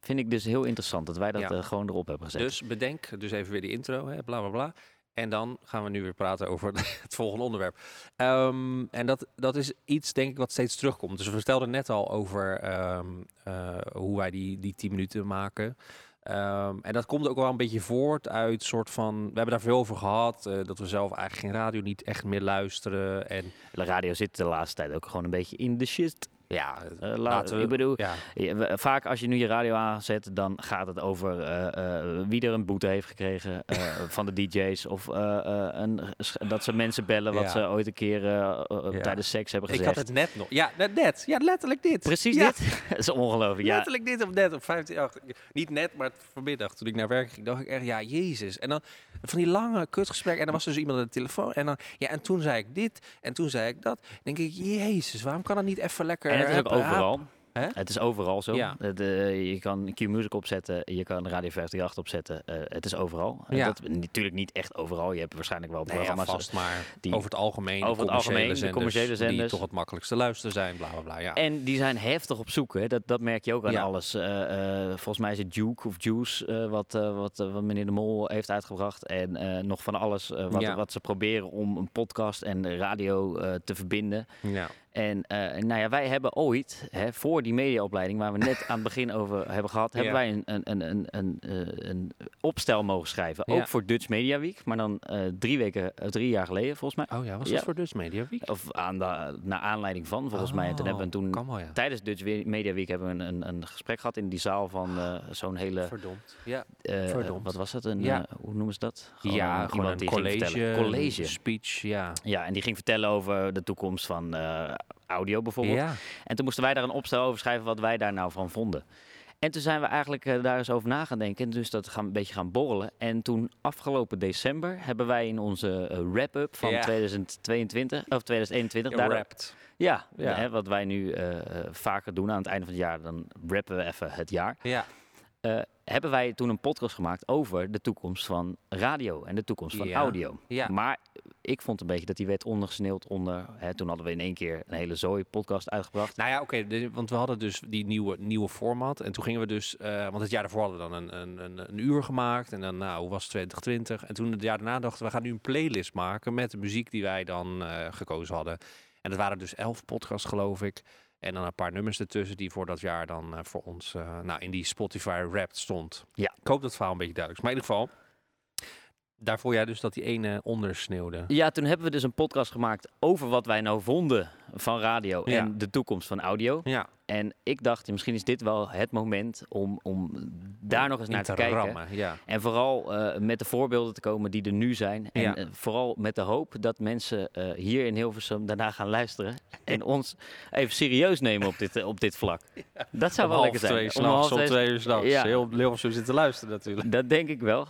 Vind ik dus heel interessant dat wij dat Ja. eh, gewoon erop hebben gezet. Dus bedenk dus even weer die intro, hè, bla bla bla. En dan gaan we nu weer praten over het volgende onderwerp. Ehm, en dat, dat is iets, denk ik, wat steeds terugkomt. Dus we vertelden net al over ehm, eh, hoe wij die, die 10 minuten maken. Ehm, en dat komt ook wel een beetje voort uit soort van... We hebben daar veel over gehad, eh, dat we zelf eigenlijk geen radio niet echt meer luisteren. En de radio zit de laatste tijd ook gewoon een beetje in de shit. Ja, Eh, la- laten we... ik bedoel, ja, we- vaak als je nu je radio aanzet, dan gaat het over eh, eh, wie er een boete heeft gekregen eh, van de DJ's. Of eh, eh, een, dat ze mensen bellen wat Ja. ze ooit een keer eh, eh, tijdens seks hebben ik gezegd. had het net nog. Ja, net. Ja, letterlijk dit. Precies dit. dat is ongelooflijk. Ja, Letterlijk dit op net op 15, ach, niet net, maar vanmiddag toen ik naar werk ging, dacht ik echt, ja, jezus. En dan van die lange kutgesprekken en dan was er dus iemand aan de telefoon en dan, ja, en toen zei ik dit en toen zei ik dat. Dan denk ik, jezus, waarom kan het niet even lekker... En het is ook overal. Hè? Het is overal zo. Ja. Het, eh, je kan Q-Music opzetten, je kan Radio 538 opzetten. eh, het is overal. Ja. Dat, natuurlijk niet echt overal. Je hebt waarschijnlijk wel Nee, ja, programma's. vast, maar die- over het algemeen, over het de commerciële algemeen, de zenders, commerciële die zenders. toch het makkelijkst te luisteren zijn, bla bla bla. Ja. En die zijn heftig op zoek. Hè? Dat, dat merk je ook aan alles. Eh, volgens mij is het Duke of Juice wat, wat, wat meneer De Mol heeft uitgebracht. En nog van alles wat, wat ze proberen om een podcast en radio te verbinden. ja. En eh, nou ja, wij hebben ooit, hè, voor die mediaopleiding, waar we net aan het begin over hebben gehad, hebben Ja. wij een, een, een, een, een, eh, een opstel mogen schrijven. Ja. Ook voor Dutch Media Week, maar dan eh, drie weken, drie jaar geleden volgens mij. Oh ja, was dat voor Dutch Media Week? Of aan de, naar aanleiding van, volgens mij. En toen hebben we toen, Oh, wel, tijdens Dutch Media Week, hebben we een, een, een gesprek gehad in die zaal van zo'n hele, Verdomd. Ja, verdomd. wat was het? Een, hoe noemen ze dat? ja gewoon een college. College. speech, ja. Ja, en die ging vertellen over de toekomst van audio bijvoorbeeld. Ja, En toen moesten wij daar een opstel over schrijven wat wij daar nou van vonden. En toen zijn we eigenlijk eh, daar eens over na gaan denken. En dus dat gaan een beetje gaan borrelen. En toen afgelopen december hebben wij in onze eh, wrap-up van Ja. 2022 of 2021. daardoor- Gerapt. ja, Ja. Hè, wat wij nu eh, vaker doen aan het einde van het jaar. Dan rappen we even het jaar. Ja. Hebben wij toen een podcast gemaakt over de toekomst van radio en de toekomst van Ja. audio. Ja. Maar ik vond een beetje dat die werd ondergesneeuwd onder. Hè, toen hadden we in één keer een hele zooi podcast uitgebracht. Nou ja, oké, want we hadden dus die nieuwe, nieuwe format. En toen gingen we dus, eh, want het jaar daarvoor hadden we dan een, een, een, een uur gemaakt. En dan, nou, hoe was het 2020? En toen het jaar daarna dachten we, we gaan nu een playlist maken met de muziek die wij dan eh, gekozen hadden. En dat waren dus elf podcasts, geloof ik. En dan een paar nummers ertussen die voor dat jaar dan eh, voor ons eh, nou, in die Spotify Wrapped stond. Ja. Ik hoop dat het verhaal een beetje duidelijk is. Maar in ieder geval, daar vond jij dus dat die ene ondersneeuwde. Ja, toen hebben we dus een podcast gemaakt over wat wij nou vonden van radio Ja. en de toekomst van audio. Ja, En ik dacht, misschien is dit wel het moment om, om daar nog eens naar te kijken. rammen, Ja. En vooral eh, met de voorbeelden te komen die er nu zijn. En Ja. eh, vooral met de hoop dat mensen eh, hier in Hilversum daarna gaan luisteren. En ons even serieus nemen op dit, op dit vlak. Dat zou Om wel lekker zijn. twee Om half twee- twee uur s'nachts. Ja. Heel Hilversum zitten luisteren natuurlijk. Dat denk ik wel.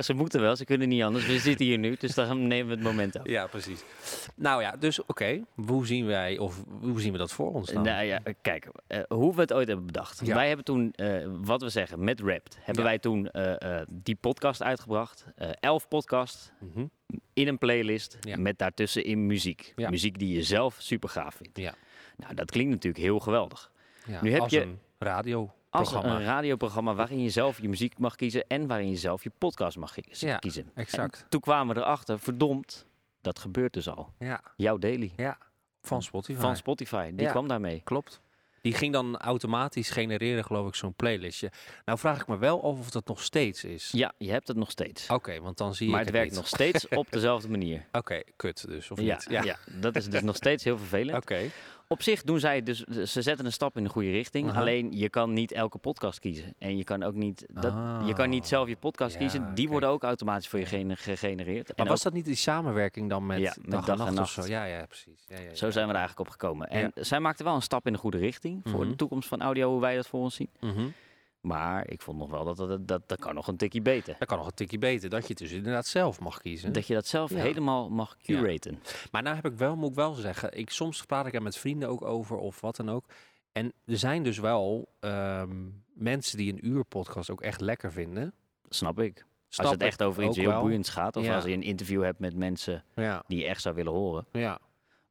Ze moeten wel, ze kunnen niet anders. We zitten hier nu, dus dan nemen we het moment af. Ja, precies. Nou ja, dus oké. Hoe zien of hoe zien we dat voor ons dan? Nou ja, kijk, eh, hoe we het ooit hebben bedacht. Ja. Wij hebben toen, eh, wat we zeggen, met Rapt, hebben Ja. wij toen eh, die podcast uitgebracht. Elf podcasts Mhm. in een playlist Ja. met daartussen in muziek. Ja. Muziek die je zelf super gaaf vindt. Ja. Nou, dat klinkt natuurlijk heel geweldig. Ja, Nu heb je- een radio. Als een radioprogramma waarin je zelf je muziek mag kiezen en waarin je zelf je podcast mag kie- Ja, kiezen. exact. En toen kwamen we erachter, verdomd, dat gebeurt dus al. Ja, Jouw daily van Spotify. van Spotify, die Ja. kwam daarmee. Klopt. Die ging dan automatisch genereren, geloof ik, zo'n playlistje. Nou vraag ik me wel af of dat nog steeds is. Ja, je hebt het nog steeds. Oké, want dan zie maar ik het werkt niet. nog steeds op dezelfde manier. Oké, kut dus, of Ja, niet? ja. dat is dus nog steeds heel vervelend. Oké. Op zich doen zij dus, ze zetten een stap in de goede richting. Alleen je kan niet elke podcast kiezen. En je kan ook niet, dat, je kan niet Ah. zelf je podcast Ja, kiezen. Die worden ook automatisch voor je gene- gegenereerd. Maar en was ook, dat niet die samenwerking dan met, Ja, met dag, dag en en nacht, of zo? Ja, ja, precies. Ja, zo zijn we er eigenlijk op gekomen. En zij maakten wel een stap in de goede richting voor Mhm. de toekomst van audio, hoe wij dat voor ons zien. Mhm. Maar ik vond nog wel dat dat, dat, dat kan nog een tikje beter. Dat kan nog een tikje beter, dat je het dus inderdaad zelf mag kiezen. Dat je dat zelf Ja. helemaal mag Ja. curaten. Maar nou heb ik wel, moet ik wel zeggen, ik, soms praat ik er met vrienden ook over of wat dan ook. En er zijn dus wel ehm, mensen die een uur podcast ook echt lekker vinden. Snap ik. Snap als het echt over iets heel boeiends gaat. Of Ja. als je een interview hebt met mensen die je echt zou willen horen. ja.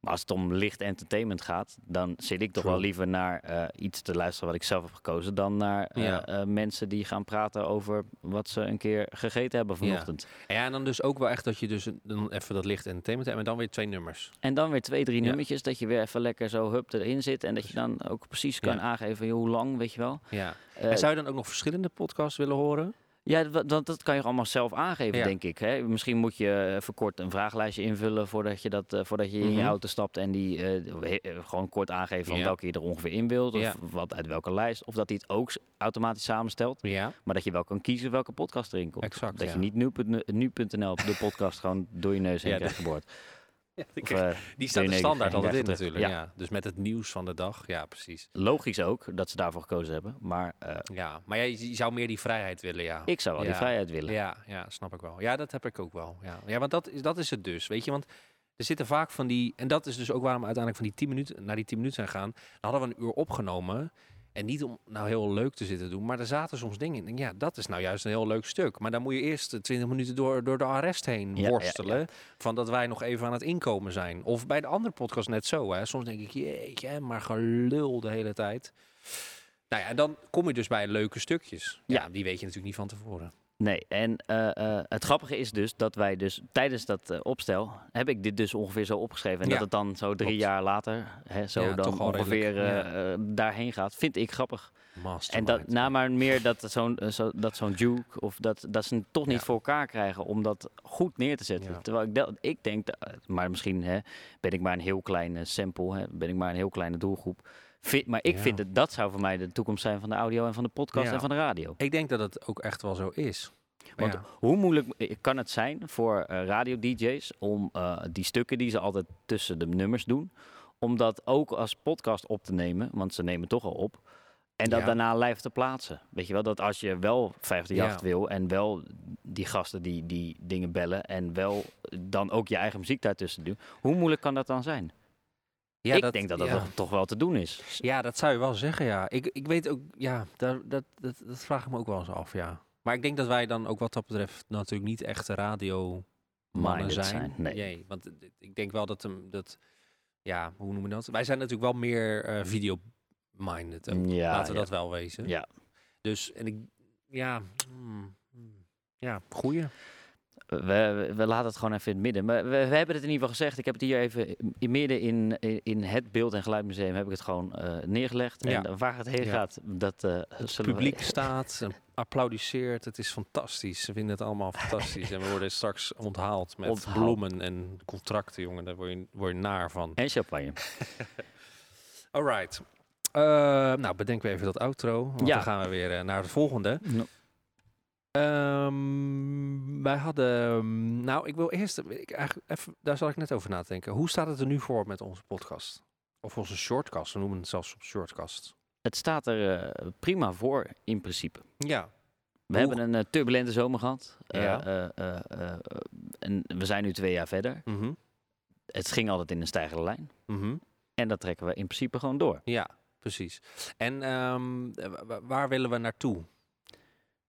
Maar als het om licht entertainment gaat, dan zit ik toch True. wel liever naar eh, iets te luisteren wat ik zelf heb gekozen, dan naar eh, Ja. eh, mensen die gaan praten over wat ze een keer gegeten hebben vanochtend. Ja, en dan dus ook wel echt dat je dus dan even dat licht entertainment hebt en dan weer twee nummers. En dan weer twee, drie Ja. nummertjes, dat je weer even lekker zo hup erin zit en dat je dan ook precies kan aangeven joh, hoe lang, weet je wel. Ja. En zou je dan ook nog verschillende podcasts willen horen? Ja, dat, dat, kan je allemaal zelf aangeven, Ja. denk ik. Hè? Misschien moet je even kort een vragenlijstje invullen voordat je, dat, eh, voordat je in je Mhm. auto stapt. En die eh, eh, gewoon kort aangeven van Ja. welke je er ongeveer in wilt. Of Ja. wat uit welke lijst. Of dat hij het ook automatisch samenstelt. Ja. Maar dat je wel kan kiezen welke podcast erin komt. Exact, dat je niet nu.nl nu.nl de podcast gewoon door je neus heen krijgt geboord. Of, eh, die staat er standaard altijd in natuurlijk. Ja. Dus met het nieuws van de dag. Ja, precies. logisch ook dat ze daarvoor gekozen hebben. Maar eh, Ja, maar jij je zou meer die vrijheid willen, ja. ik zou wel die vrijheid willen. Ja, ja, snap ik wel. Ja, dat heb ik ook wel. Ja, ja want dat is, dat is het dus. Weet je, want er zitten vaak van die. En dat is dus ook waarom we uiteindelijk van die 10 minuten naar die 10 minuten zijn gaan. Dan hadden we een uur opgenomen. En niet om nou heel leuk te zitten doen, maar er zaten soms dingen in. Denk, Ja, dat is nou juist een heel leuk stuk. Maar dan moet je eerst 20 minuten door, door de arrest heen Ja, ja, worstelen. Van dat wij nog even aan het inkomen zijn. Of bij de andere podcast net zo. Hè. Soms denk ik, jeetje, maar gelul de hele tijd. Nou ja, en dan kom je dus bij leuke stukjes. Ja, Ja. die weet je natuurlijk niet van tevoren. Nee, en eh, eh, het grappige is dus dat wij dus tijdens dat eh, opstel, heb ik dit dus ongeveer zo opgeschreven. En Ja, dat het dan zo drie klopt. jaar later, hè, zo Ja, dan ongeveer daarheen gaat, vind ik grappig. En dat, nou maar meer dat zo'n zo, dat zo'n Duke, of dat, dat ze het toch niet voor elkaar krijgen om dat goed neer te zetten. Terwijl ik, dat, ik denk, maar misschien hè, ben ik maar een heel kleine sample, hè, ben ik maar een heel kleine doelgroep. Vind, maar ik Ja. vind dat dat zou voor mij de toekomst zijn van de audio en van de podcast Ja. en van de radio. Ik denk dat het ook echt wel zo is. Want ja. hoe moeilijk eh, kan het zijn voor eh, radio-dj's om eh, die stukken die ze altijd tussen de nummers doen, om dat ook als podcast op te nemen, want ze nemen toch al op, en dat Ja. daarna live te plaatsen. Weet je wel, dat als je wel 538 Ja. wil en wel die gasten die, die dingen bellen en wel dan ook je eigen muziek daartussen doen, hoe moeilijk kan dat dan zijn? Ja, ik denk dat dat ja. toch, wel te doen is. Ja, dat zou je wel zeggen, ja. Ik, ik weet ook, ja, daar, dat, dat, dat vraag ik me ook wel eens af, ja. Maar ik denk dat wij dan ook wat dat betreft natuurlijk niet echte radio mannen zijn. zijn, nee. Jee, want ik denk wel dat hem, dat, ja, hoe noemen we dat? Wij zijn natuurlijk wel meer eh, video-minded. Ja, Laten we ja. dat wel wezen. Ja. Dus, en ik, ja, hmm, hmm. ja, goeie. We, laten het gewoon even in het midden. Maar we, we hebben het in ieder geval gezegd. Ik heb het hier even in, midden in, in, het Beeld- en Geluidmuseum heb ik het gewoon eh, neergelegd. Ja. En waar het heen Ja. gaat, dat eh Het we- publiek staat en applaudisseert. Het is fantastisch. Ze vinden het allemaal fantastisch. En we worden straks onthaald met bloemen en contracten, jongen. Daar word je, word je naar van. En champagne. Alright. Eh, nou, bedenken we even dat outro. Want Ja. dan gaan we weer naar het volgende. Ehm, wij hadden... ehm, nou, ik wil eerst... Ik, eigenlijk even, daar zal ik net over nadenken. Hoe staat het er nu voor met onze podcast? Of onze shortcast. We noemen het zelfs op shortcast. Het staat er eh, prima voor, in principe. Ja. We Hoe- hebben een eh, turbulente zomer gehad. Eh, Ja. eh, en we zijn nu twee jaar verder. Mhm. Het ging altijd in een stijgende lijn. Mhm. En dat trekken we in principe gewoon door. Ja, precies. En ehm, wa- wa- waar willen we naartoe?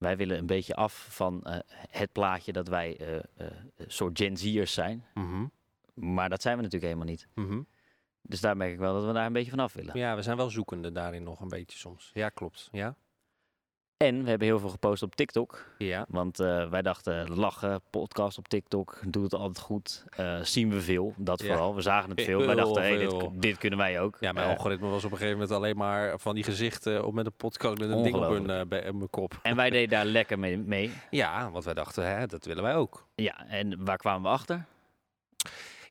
Wij willen een beetje af van eh, het plaatje dat wij een soort Gen Z'ers zijn. Mhm. Maar dat zijn we natuurlijk helemaal niet. Mhm. Dus daar merk ik wel dat we daar een beetje vanaf willen. Ja, we zijn wel zoekende daarin nog een beetje soms. Ja, klopt. Ja? En we hebben heel veel gepost op TikTok. Ja. Want eh, wij dachten, lachen, podcast op TikTok, doet het altijd goed. Eh, zien we veel, dat Ja. vooral. We zagen het veel. Wij dachten, hey, dit, dit kunnen wij ook. Ja, mijn Eh, algoritme was op een gegeven moment alleen maar van die gezichten op met een podcast met een ding hun, op mijn kop. en wij deden daar lekker mee, mee. Ja, want wij dachten, hè, dat willen wij ook. Ja, en waar kwamen we achter?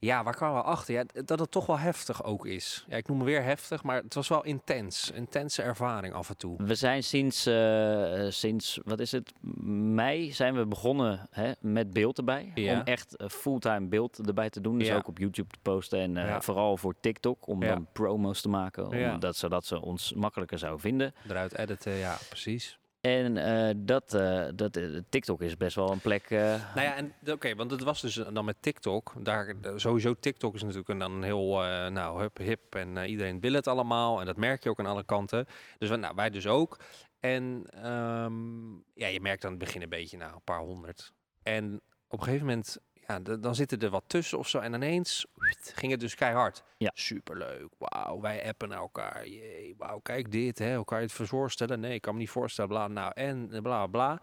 Ja, waar kwamen we achter? Ja, dat het toch wel heftig ook is. Ja, ik noem het weer heftig, maar het was wel intens. Intense ervaring af en toe. We zijn sinds, eh, eh, sinds wat is het, mei zijn we begonnen hè, met beeld erbij. Ja. Om echt eh, fulltime beeld erbij te doen. Dus Ja. ook op YouTube te posten. En vooral voor TikTok, om dan promo's te maken. Om Ja. dat, zodat ze ons makkelijker zouden vinden. Eruit editen, ja, precies. En eh, dat, eh, dat, eh, TikTok is best wel een plek... Nou ja, oké, want het was dus dan met TikTok. Daar, sowieso, TikTok is natuurlijk een, dan een heel, nou, hip, hip. En iedereen wil het allemaal. En dat merk je ook aan alle kanten. Dus nou, wij dus ook. En ehm, ja, je merkt aan het begin een beetje, nou, een paar honderd. En op een gegeven moment, ja, dan zitten er wat tussen of zo. En ineens ging het dus keihard. Ja. Superleuk. Wauw, wij appen naar elkaar. Jee, wauw, kijk dit. Hè. Hoe kan je het voorstellen? Nee, ik kan me niet voorstellen. Bla, nou, en bla, bla.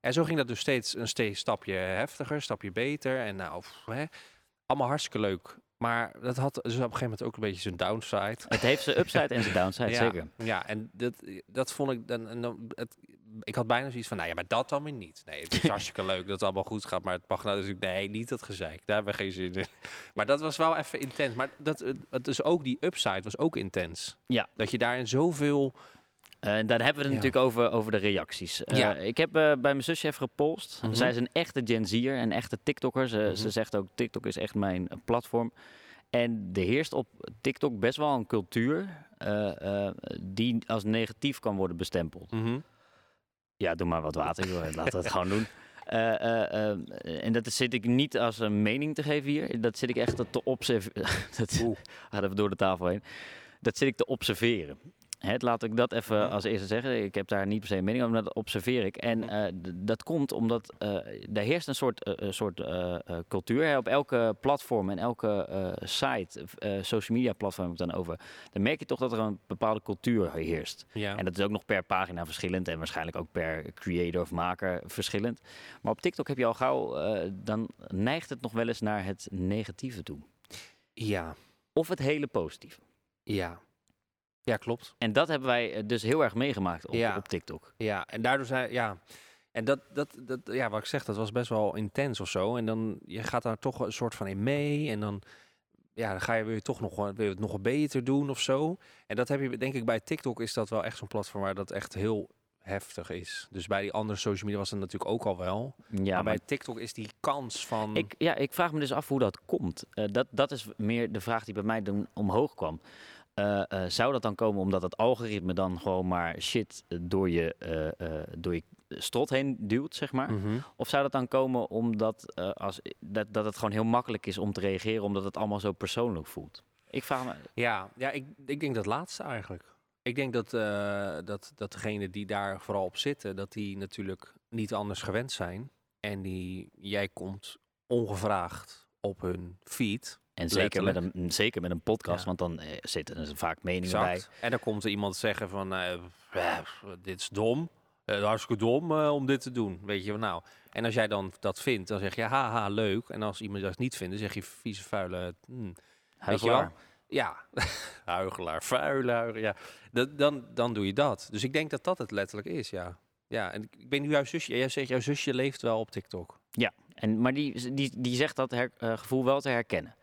En zo ging dat dus steeds een steeds stapje heftiger, stapje beter. En nou, pff, hè, allemaal hartstikke leuk. Maar dat had dus op een gegeven moment ook een beetje zijn downside. het heeft zijn upside en zijn downside, ja, zeker. Ja, en dat, dat vond ik dan. En dan het, ik had bijna zoiets van, nou ja, maar dat dan weer niet. Nee, het is hartstikke leuk dat het allemaal goed gaat, maar het mag nou natuurlijk, nee, niet dat gezeik. Daar hebben we geen zin in. Maar dat was wel even intens. Maar dat, het- het is ook die upside was ook intens. Ja. Dat je daarin zoveel. En dan hebben we het Ja. natuurlijk over, over de reacties. Eh, Ja. Ik heb eh, bij mijn zusje even gepolst. Mhm. Zij is een echte Gen Z'er, een echte TikToker. Ze, Mhm. ze zegt ook, TikTok is echt mijn eh, platform. En er heerst op TikTok best wel een cultuur eh, eh, die als negatief kan worden bestempeld. Mhm. Ja, doe maar wat water, joh. laten we het gewoon doen. Eh, eh, eh, en dat zit ik niet als een mening te geven hier. Dat zit ik echt te observeren. dat Oeh. gaat even door de tafel heen. Dat zit ik te observeren. Het, laat ik dat even als eerste zeggen. Ik heb daar niet per se een mening over, maar dat observeer ik. En eh, d- dat komt omdat eh er heerst een soort, eh, soort eh, eh, cultuur. Hè. Op elke platform en elke eh, site, eh, social media platform heb ik dan over. Dan merk je toch dat er een bepaalde cultuur heerst. Ja. En dat is ook nog per pagina verschillend en waarschijnlijk ook per creator of maker verschillend. Maar op TikTok heb je al gauw, eh, dan neigt het nog wel eens naar het negatieve toe. ja. Of het hele positieve. Ja. Ja, klopt. En dat hebben wij eh, dus heel erg meegemaakt op, Ja. op TikTok. Ja, en daardoor zei ja. En dat, dat, dat, ja, wat ik zeg, dat was best wel intens of zo. En dan, je gaat daar toch een soort van in mee. En dan, ja, dan ga je weer toch nog, wil je het nog beter doen of zo. En dat heb je, denk ik, bij TikTok is dat wel echt zo'n platform waar dat echt heel heftig is. Dus bij die andere social media was het natuurlijk ook al wel. Ja, maar maar bij TikTok is die kans van... ik, ja, ik vraag me dus af hoe dat komt. Eh, dat, dat is meer de vraag die bij mij dan omhoog kwam. Eh, eh, zou dat dan komen omdat het algoritme dan gewoon maar shit eh, door je, door je strot heen duwt, zeg maar? Mhm. Of zou dat dan komen omdat als, dat, dat het gewoon heel makkelijk is om te reageren, omdat het allemaal zo persoonlijk voelt? Ik vraag me. Ja, ja ik, ik denk dat laatste eigenlijk. Ik denk dat, dat, dat degenen die daar vooral op zitten, dat die natuurlijk niet anders gewend zijn. En die, jij komt ongevraagd op hun feed. En zeker met, een, zeker met een podcast, Ja. want dan eh, zitten er vaak meningen bij. En dan komt er iemand zeggen van, eh, eh, dit is dom. Eh, hartstikke dom om dit te doen. Weet je wel nou. En als jij dan dat vindt, dan zeg je haha, leuk. En als iemand dat niet vindt, dan zeg je vieze vuile... hmm. Huigelaar. Ja, huigelaar, vuile huigelaar. Ja, dat, dan, dan doe je dat. Dus ik denk dat dat het letterlijk is, ja. Ja, en ik- ben nu jouw zusje. Jij zegt, jouw zusje leeft wel op TikTok. En, maar die, die, die zegt dat her- gevoel wel te herkennen.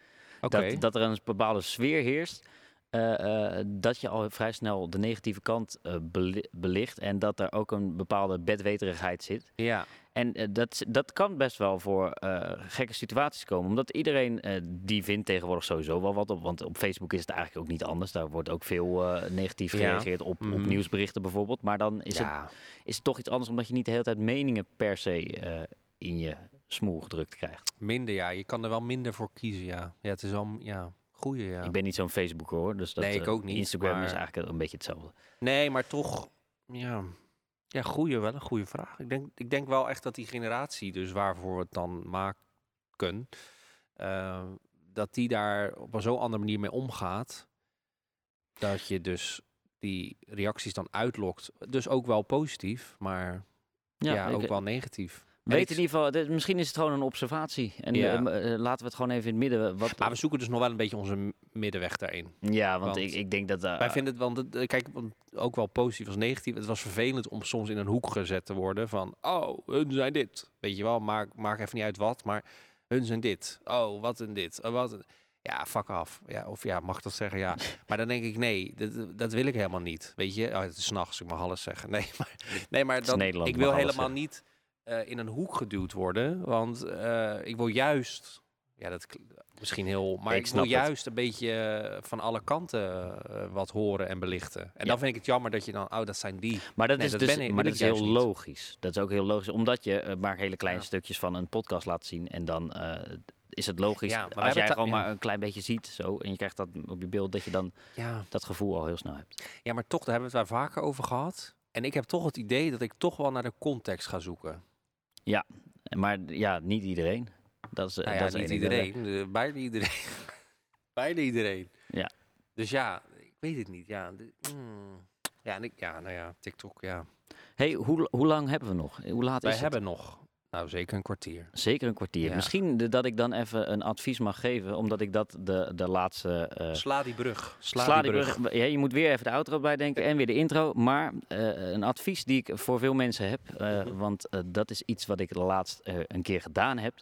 Dat, dat er een bepaalde sfeer heerst. eh, eh, dat je al vrij snel de negatieve kant eh, beli- belicht. En dat er ook een bepaalde bedweterigheid zit. Ja, En dat, dat kan best wel voor gekke situaties komen. Omdat iedereen die vindt tegenwoordig sowieso wel wat op. Want op Facebook is het eigenlijk ook niet anders. Daar wordt ook veel negatief Ja. gereageerd op, op Mhm. nieuwsberichten bijvoorbeeld. Maar dan is, het, is het toch iets anders omdat je niet de hele tijd meningen per se in je smoel gedrukt krijgt. minder ja. Je kan er wel minder voor kiezen, ja. Ja, het is al, ja, goeie, ja. Ik ben niet zo'n Facebooker hoor. Dus dat, Nee, ik eh, ook niet, Instagram is eigenlijk een beetje hetzelfde. Nee, maar toch, ja, ja, goeie, wel een goede vraag. Ik denk, ik denk wel echt dat die generatie, dus waarvoor we het dan maken, eh, dat die daar op een zo andere manier mee omgaat. Dat je dus die reacties dan uitlokt. Dus ook wel positief, maar ja, ook wel negatief. Weet in ieder geval, misschien is het gewoon een observatie. En Ja. eh, eh, laten we het gewoon even in het midden. Wat, Maar we zoeken dus nog wel een beetje onze middenweg daarin. ja, want, want ik, ik denk dat... eh, Wij vinden het, want het, eh, kijk, want ook wel positief als negatief. Het was vervelend om soms in een hoek gezet te worden van, oh, hun zijn dit. Weet je wel, maak, maak even niet uit wat, maar hun zijn dit. Oh, wat en dit. Oh, wat een- Ja, fuck af. Ja, of ja, mag dat zeggen? Ja. Maar dan denk ik, nee, dat, dat wil ik helemaal niet. Weet je, oh, het is 's nachts, ik mag alles zeggen. Nee, maar, nee, maar Nederland, ik wil helemaal zeggen. niet eh, in een hoek geduwd worden. Want eh, ik wil juist, ja, dat misschien heel, maar Ik ik, wil het. juist een beetje eh, van alle kanten wat horen en belichten. En Ja. dan vind ik het jammer dat je dan, oh, dat zijn die. Maar dat Nee, is dat dus ben maar dat is heel niet. logisch. Dat is ook heel logisch, omdat je maar hele kleine Ja. stukjes van een podcast laat zien. En dan is het logisch, Ja, maar als jij het- gewoon maar een klein beetje ziet zo, en je krijgt dat op je beeld, dat je dan Ja. dat gevoel al heel snel hebt. ja, maar toch, daar hebben we het daar vaker over gehad. En ik heb toch het idee dat ik toch wel naar de context ga zoeken. Maar ja, niet iedereen. Dat is, eh, Nou ja, dat is niet iedereen. eh, bijna iedereen. bijna iedereen. Ja. Dus ja, ik weet het niet. Ja, de- mm. ja, en ik, ja nou ja, TikTok, ja. Hey, hoe, hoe lang hebben we nog? Hoe laat Wij is hebben nog, nou zeker een kwartier. Zeker een kwartier. Ja. Misschien de- dat ik dan even een advies mag geven, omdat ik dat de, de laatste... eh, Sla die brug. Sla, Sla die die brug. brug. Ja, je moet weer even de outro bijdenken en weer de intro. Maar eh, een advies die ik voor veel mensen heb, eh, Mhm. want dat is iets wat ik laatst eh, een keer gedaan heb,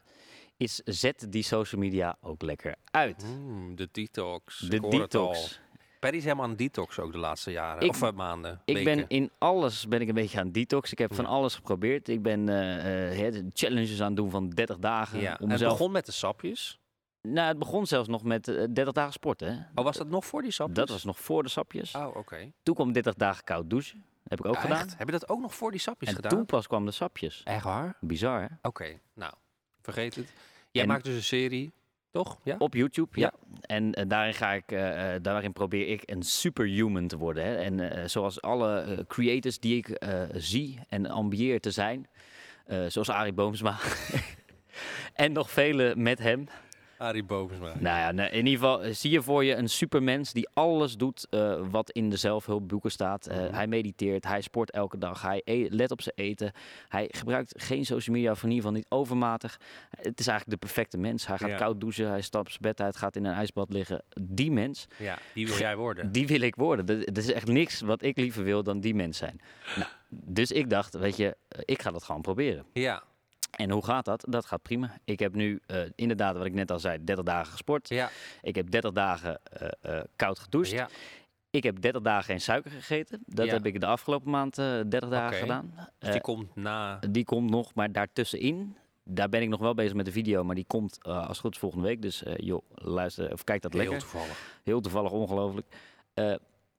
is zet die social media ook lekker uit. Mm, de detox. De detox. Perry is helemaal aan detox ook de laatste jaren. Ik- of eh, maanden, Ik weken. ben in alles ben ik een beetje aan detox. Ik heb van alles geprobeerd. Ik ben de challenges aan het doen van 30 dagen. Ja, Om en het begon met de sapjes. Nou, het begon zelfs nog met eh, 30 dagen sporten. Hè. Oh, was dat nog voor die sapjes? Dat was nog voor de sapjes. Oh, oké. Toen kwam 30 dagen koud douchen. Heb ik ook Ah, gedaan. echt? Heb je dat ook nog voor die sapjes En gedaan? toen pas kwam de sapjes. Echt waar? Bizar, hè? Oké, nou, vergeet het. Jij En- maakt dus een serie, toch? Ja? Op YouTube, ja. Ja. En eh, daarin, ga ik, eh, eh, daarin probeer ik een superhuman te worden. Hè. En zoals alle creators die ik zie en ambieer te zijn, zoals Arie Boomsma en nog vele met hem. Arie Bovensma. Nou ja, in ieder geval eh, zie je voor je een supermens die alles doet eh, wat in de zelfhulpboeken staat. Eh, Mhm. Hij mediteert, hij sport elke dag, hij e- let op zijn eten. Hij gebruikt geen social media, of in ieder geval niet overmatig. Het is eigenlijk de perfecte mens. Hij gaat Ja. koud douchen, hij stapt zijn bed uit, gaat in een ijsbad liggen. Die mens, Ja, die wil jij worden. die wil ik worden. Er is echt niks wat ik liever wil dan die mens zijn. Nou, dus ik dacht, weet je, ik ga dat gewoon proberen. Ja, En hoe gaat dat? Dat gaat prima. Ik heb nu eh, inderdaad, wat ik net al zei, 30 dagen gesport. ja, Ik heb 30 dagen eh, eh, koud gedoucht. ja. Ik heb 30 dagen geen suiker gegeten. Dat Ja. heb ik de afgelopen maand eh 30 dagen gedaan. Dus die komt na... die komt nog, maar daartussenin, daar ben ik nog wel bezig met de video, maar die komt als het goed is volgende week. Dus joh, luister of kijk dat Heel lekker. toevallig. Heel toevallig, ongelooflijk.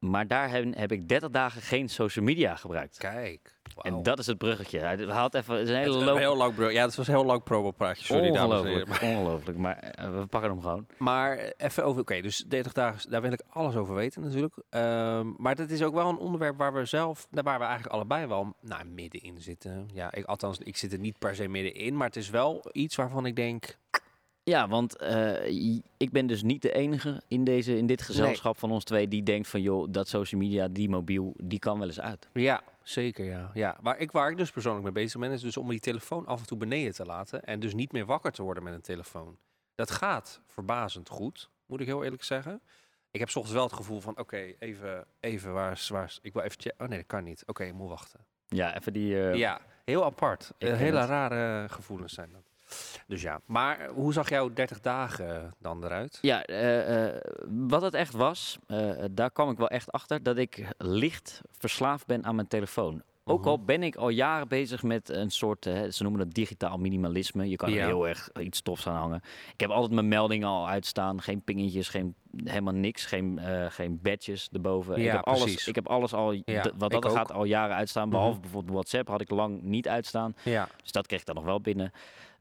Eh, maar daar heb, heb ik 30 dagen geen social media gebruikt. Kijk. En dat is het bruggetje. Hij haalt even het is een hele Het is een heel lang bro- Ja, het was een heel lang promo-praatje. Sorry, dames. Ongelooflijk, ongelooflijk. Maar eh, we pakken hem gewoon. Maar even over, oké, dus 30 dagen, daar wil ik alles over weten natuurlijk. Ehm, maar dat is ook wel een onderwerp waar we zelf, nou, waar we eigenlijk allebei wel nou, middenin zitten. Ja, ik, althans, ik zit er niet per se middenin, maar het is wel iets waarvan ik denk, Ja, want eh, ik ben dus niet de enige in, deze, in dit gezelschap van ons twee die denkt van joh, dat social media, die mobiel, die kan wel eens uit. ja, zeker ja. ja. Maar ik, waar ik dus persoonlijk mee bezig ben, is dus om die telefoon af en toe beneden te laten en dus niet meer wakker te worden met een telefoon. Dat gaat verbazend goed, moet ik heel eerlijk zeggen. Ik heb soms wel het gevoel van, oké, even, even, waar is, waar is, ik wil even checken. Oh nee, dat kan niet. Oké, ik moet wachten. Ja, even die... eh, Ja, heel apart. Eh, hele rare gevoelens zijn dat. Dus ja, maar hoe zag jouw 30 dagen dan eruit? Ja, eh, eh, wat het echt was, eh, daar kwam ik wel echt achter dat ik licht verslaafd ben aan mijn telefoon. Ook Mhm. al ben ik al jaren bezig met een soort, eh, ze noemen het digitaal minimalisme. Je kan er Ja. heel erg iets tofs aan hangen. Ik heb altijd mijn meldingen al uitstaan. Geen pingetjes, geen, helemaal niks. Geen, eh, geen badges erboven. ik, Ja, heb alles, precies. ik heb alles al, Ja, wat ik dat gaat, al jaren uitstaan. Behalve Mhm. bijvoorbeeld WhatsApp had ik lang niet uitstaan. Ja, Dus dat kreeg ik dan nog wel binnen.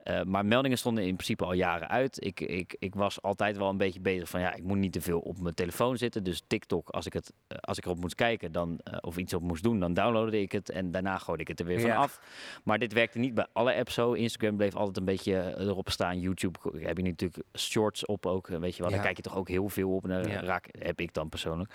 Eh, maar meldingen stonden in principe al jaren uit. Ik, ik, ik was altijd wel een beetje bezig van ja, ik moet niet te veel op mijn telefoon zitten. Dus TikTok, als ik, het, eh, als ik erop moest kijken dan, eh, of iets op moest doen, dan downloadde ik het en daarna gooide ik het er weer van Ja. af. Maar dit werkte niet bij alle apps zo. Instagram bleef altijd een beetje erop staan. YouTube heb je natuurlijk shorts op ook. Weet je wel, Ja. daar kijk je toch ook heel veel op. En daar Ja. raak, heb ik dan persoonlijk.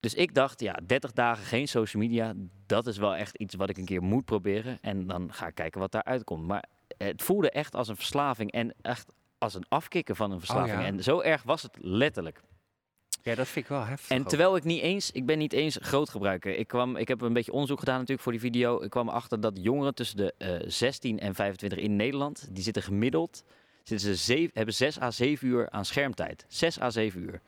Dus ik dacht, ja, 30 dagen geen social media, dat is wel echt iets wat ik een keer moet proberen. En dan ga ik kijken wat daaruit komt. Maar het voelde echt als een verslaving en echt als een afkicken van een verslaving. Oh ja. En zo erg was het letterlijk. Ja, dat vind ik wel heftig. En ook. terwijl ik niet eens, ik ben niet eens groot gebruiker. Ik, kwam, ik heb een beetje onderzoek gedaan natuurlijk voor die video. Ik kwam achter dat jongeren tussen de eh, 16 en 25 in Nederland, die zitten gemiddeld, zitten ze zeven, hebben 6 à 7 uur aan schermtijd. 6 à 7 uur.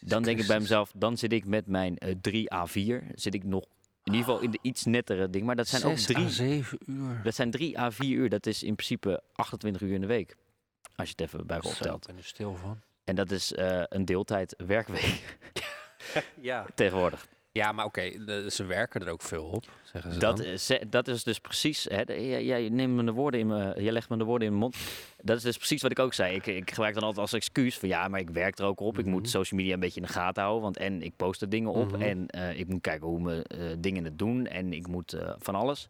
Dan denk ik bij mezelf, dan zit ik met mijn eh 3 à 4, zit ik nog in ieder geval in de iets nettere ding. Maar dat zijn ook Zes à 3 zeven uur. dat zijn 3 à 4 uur. Dat is in principe 28 uur in de week. Als je het even bij optelt. ben er stil van. En dat is eh, een deeltijd werkweek Ja. tegenwoordig. Ja, maar oké, ze werken er ook veel op, zeggen ze Dat dan. is, eh, dat is dus precies. Hè, jij, neemt me de woorden in me, jij legt me de woorden in mijn mond. Dat is dus precies wat ik ook zei. Ik, ik gebruik dan altijd als excuus van ja, maar ik werk er ook op. Ik moet Mhm. social media een beetje in de gaten houden. Want en ik post er dingen op. Mhm. En eh, ik moet kijken hoe mijn eh, dingen het doen. En ik moet van alles.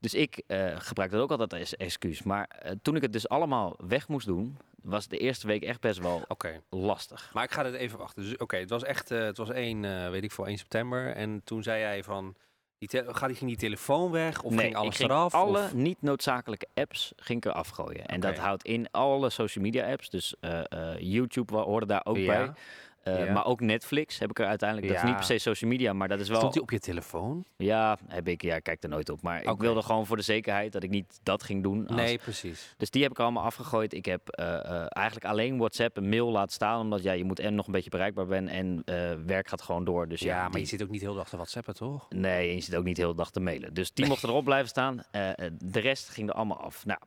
Dus ik gebruik dat ook altijd als excuus. Maar toen ik het dus allemaal weg moest doen, was de eerste week echt best wel Oké, lastig. maar ik ga het even wachten. Dus oké, het was echt, eh, het was 1, eh, weet ik veel, 1 september. En toen zei jij van, die te- ga die, ging die telefoon weg? Of ging alles ging eraf? alle of- niet noodzakelijke apps ging ik eraf gooien. En dat houdt in alle social media apps. Dus eh, YouTube hoorde daar ook Ja. bij. Eh, Ja. Maar ook Netflix heb ik er uiteindelijk. Dat is niet per se social media, maar dat is wel. Stond die op je telefoon? Ja, heb ik. Ja, ik kijk er nooit op. Maar ik wilde gewoon voor de zekerheid dat ik niet dat ging doen. als- Nee, precies. Dus die heb ik allemaal afgegooid. Ik heb eh, eh, eigenlijk alleen WhatsApp en mail laten staan. Omdat ja, je moet en nog een beetje bereikbaar ben. En werk gaat gewoon door. Dus Ja, ja, maar die- je zit ook niet heel de dag te whatsappen, toch? Nee, je zit ook niet de hele dag te mailen. Dus die mochten erop blijven staan. De rest ging er allemaal af. Nou,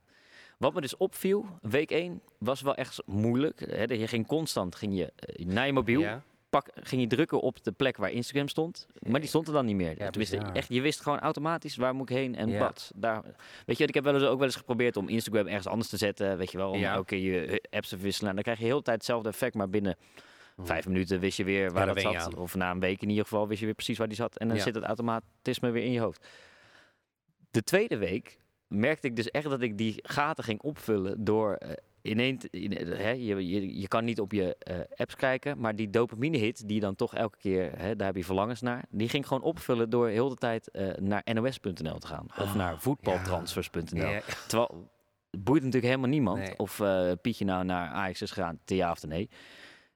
wat me dus opviel, week 1 was wel echt moeilijk. Hè, je ging constant ging je, eh, naar je mobiel, Ja. pak, ging je drukken op de plek waar Instagram stond. Maar die stond er dan niet meer. Ja, Tenminste, bizar. echt, je wist gewoon automatisch waar moet ik heen en Ja. wat. Daar, weet je, ik heb wel eens, ook wel eens geprobeerd om Instagram ergens anders te zetten. Weet je wel, om Ja. elke keer je eh, apps te wisselen. En dan krijg je de hele tijd hetzelfde effect, maar binnen vijf minuten wist je weer waar daar dat zat. Of na een week in ieder geval wist je weer precies waar die zat. En dan Ja. zit het automatisme weer in je hoofd. De tweede week merkte ik dus echt dat ik die gaten ging opvullen door eh ineens... In, eh, hè, je, je, je kan niet op je eh, apps kijken, maar die dopamine hit die dan toch elke keer, hè, daar heb je verlangens naar, die ging gewoon opvullen door heel de tijd naar nos.nl te gaan. Of Oh, naar voetbaltransfers.nl. Ja. Terwijl het boeit natuurlijk helemaal niemand Nee. of eh, Pietje nou naar Ajax is gegaan, ja of nee.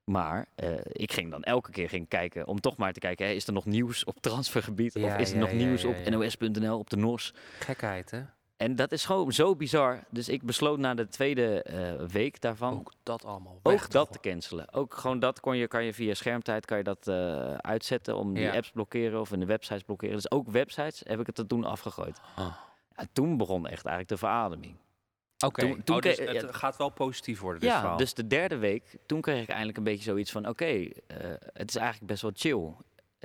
Maar ik ging dan elke keer ging kijken om toch maar te kijken, hè, is er nog nieuws op transfergebied? Ja, of is er ja, nog nieuws op nos.nl, op de NOS? Gekheid, hè? En dat is gewoon zo bizar. Dus ik besloot na de tweede eh, week daarvan Ook dat allemaal ook dat te cancelen. Ook gewoon dat kon je, kan je via schermtijd kan je dat eh, uitzetten om die Ja. apps blokkeren of in de websites blokkeren. Dus ook websites heb ik het er toen afgegooid. Ah. Ja, toen begon echt eigenlijk de verademing. Oké, toen oh, dus het ja. gaat wel positief worden, dit ja, verhaal. dus de derde week, toen kreeg ik eindelijk een beetje zoiets van: oké, eh, het is eigenlijk best wel chill.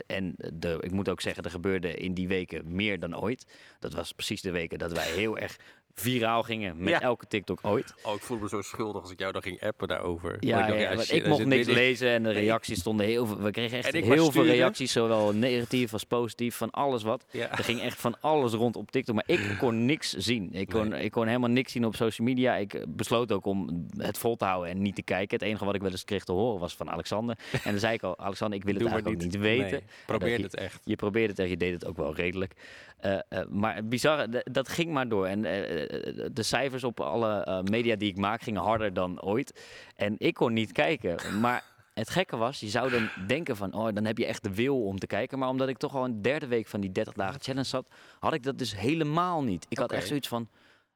En de, ik moet ook zeggen, er gebeurde in die weken meer dan ooit. Dat was precies de weken dat wij heel erg viraal gingen met Ja. elke TikTok ooit. Oh, ik voelde me zo schuldig als ik jou dan ging appen daarover. Ja, ja, want ik mocht niks lezen en de reacties stonden heel veel. We kregen echt ik heel veel sturen. reacties, zowel negatief als positief, van alles wat. Ja. Er ging echt van alles rond op TikTok, maar ik kon niks zien. Ik kon, ik kon helemaal niks zien op social media. Ik eh, besloot ook om het vol te houden en niet te kijken. Het enige wat ik wel eens kreeg te horen was van Alexander. En dan zei ik al, Alexander, ik wil het Doe eigenlijk ook niet weten. Nee, probeer je- het echt. Je probeerde het en je deed het ook wel redelijk. Eh, eh, maar het bizarre, d- dat ging maar door. En de cijfers op alle eh, media die ik maak gingen harder dan ooit. En ik kon niet kijken. Maar het gekke was, je zou dan denken van... oh, dan heb je echt de wil om te kijken. Maar omdat ik toch al een derde week van die 30 dagen challenge zat... had ik dat dus helemaal niet. Ik had echt zoiets van...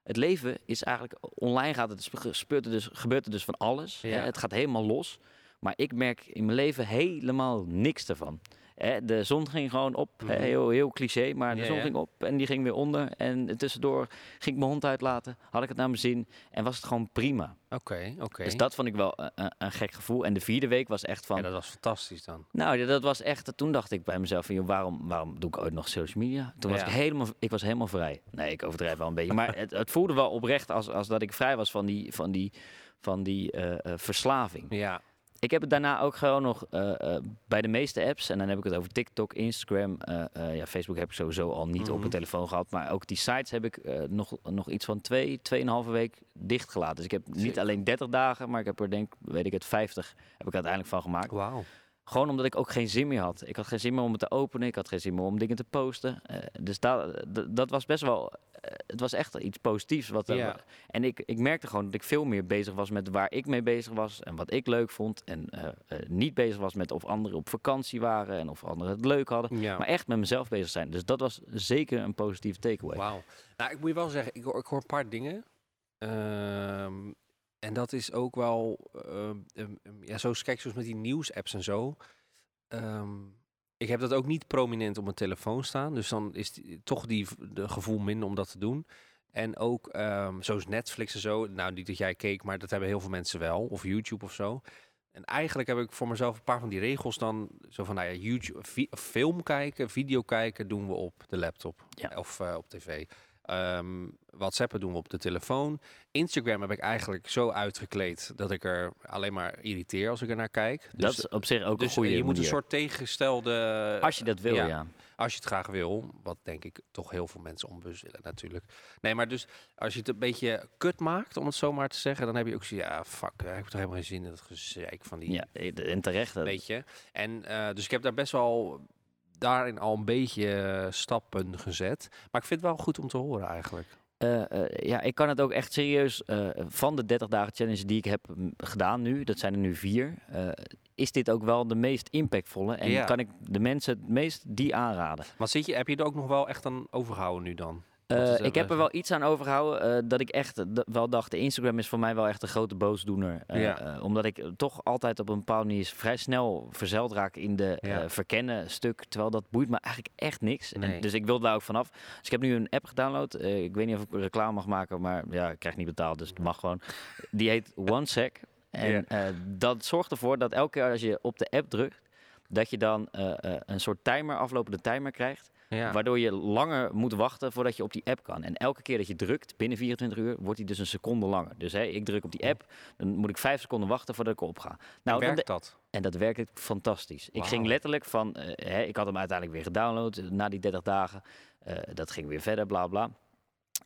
Het leven is eigenlijk... Online gaat het, dus- gebeurt er dus, gebeurt er dus van alles. Ja. Hè? Het gaat helemaal los. Maar ik merk in mijn leven helemaal niks ervan. Hè, de zon ging gewoon op. Mhm. Heel, heel cliché, maar de zon ging op en die ging weer onder. En tussendoor ging ik mijn hond uitlaten. Had ik het naar mijn zin. En was het gewoon prima. Oké, oké. Dus dat vond ik wel een, een, gek gevoel. En de vierde week was echt van... Ja, dat was fantastisch dan. Nou, ja, dat was echt. Toen dacht ik bij mezelf: van, joh, waarom, waarom doe ik ooit nog social media? Toen was ik helemaal, ik was helemaal vrij. Nee, ik overdrijf wel een beetje. Maar het, het voelde wel oprecht als, als dat ik vrij was van die, van die, van die eh, eh, verslaving. Ja, Ik heb het daarna ook gewoon nog eh, eh, bij de meeste apps. En dan heb ik het over TikTok, Instagram. eh, ja, Facebook heb ik sowieso al niet op Mhm. mijn telefoon gehad. Maar ook die sites heb ik nog, nog iets van twee, tweeënhalve week dichtgelaten. Dus ik heb niet Zeker. alleen 30 dagen, maar ik heb er denk, weet ik het, 50 heb ik uiteindelijk van gemaakt. wauw. Gewoon omdat ik ook geen zin meer had. Ik had geen zin meer om het te openen. Ik had geen zin meer om dingen te posten. Eh, dus dat, dat was best wel. eh, het was echt iets positiefs. Wat, er- Ja. En ik, ik merkte gewoon dat ik veel meer bezig was met waar ik mee bezig was. En wat ik leuk vond. En eh, niet bezig was met of anderen op vakantie waren. En of anderen het leuk hadden. Ja. Maar echt met mezelf bezig zijn. Dus dat was zeker een positieve takeaway. Wauw. Nou, ik moet je wel zeggen, ik hoor, ik hoor een paar dingen. En dat is ook wel, ehm, ehm, ja, zo kijk, zoals met die nieuws-apps en zo. Ik heb dat ook niet prominent op mijn telefoon staan. Dus dan is die, toch die de gevoel minder om dat te doen. En ook zoals Netflix en zo. Nou, niet dat jij keek, maar dat hebben heel veel mensen wel. Of YouTube of zo. En eigenlijk heb ik voor mezelf een paar van die regels dan. Zo van, nou ja, YouTube, film kijken, video kijken doen we op de laptop. Ja. Of eh, op tv. Ehm WhatsAppen doen we op de telefoon. Instagram heb ik eigenlijk zo uitgekleed dat ik er alleen maar irriteer als ik er naar kijk. dat Dus, is op zich ook dus een goede je moet een soort tegengestelde... Als je dat wil, ja. ja. Als je het graag wil, wat denk ik toch heel veel mensen onbewust willen natuurlijk. Nee, maar dus als je het een beetje kut maakt, om het zo maar te zeggen, dan heb je ook zo, ja, fuck, ik heb toch helemaal geen zin in dat gezeik van die ja. En terecht. dat- Weet je? En eh, dus ik heb daar best wel daarin al een beetje eh, stappen gezet. Maar ik vind het wel goed om te horen eigenlijk. Eh, eh, ja, ik kan het ook echt serieus van de 30 dagen challenge die ik heb gedaan nu, dat zijn er nu vier, is dit ook wel de meest impactvolle en Ja. kan ik de mensen het meest die aanraden. Maar zit je, heb je er ook nog wel echt aan overgehouden nu dan? Eh, ik heb er wel- iets aan overgehouden eh, dat ik echt wel dacht, de Instagram is voor mij wel echt een grote boosdoener. Eh, Ja. omdat ik toch altijd op een bepaalde manier vrij snel verzeild raak in de Ja. verkennen stuk. Terwijl dat boeit me eigenlijk echt niks. En, dus ik wil daar ook vanaf. Dus ik heb nu een app gedownload. Ik weet niet of ik reclame mag maken, maar ja, ik krijg niet betaald, dus het mag gewoon. Die heet OneSec. En dat zorgt ervoor dat elke keer als je op de app drukt, dat je dan een soort timer, aflopende timer krijgt. Ja. Waardoor je langer moet wachten voordat je op die app kan. En elke keer dat je drukt, binnen 24 uur, wordt die dus een seconde langer. Dus hè, ik druk op die app, dan moet ik vijf seconden wachten voordat ik opga. Nou, Nou, werkt dat? en dat werkt fantastisch. Ik ging letterlijk van, eh, hè, ik had hem uiteindelijk weer gedownload eh, na die 30 dagen. Eh, dat ging weer verder, bla bla.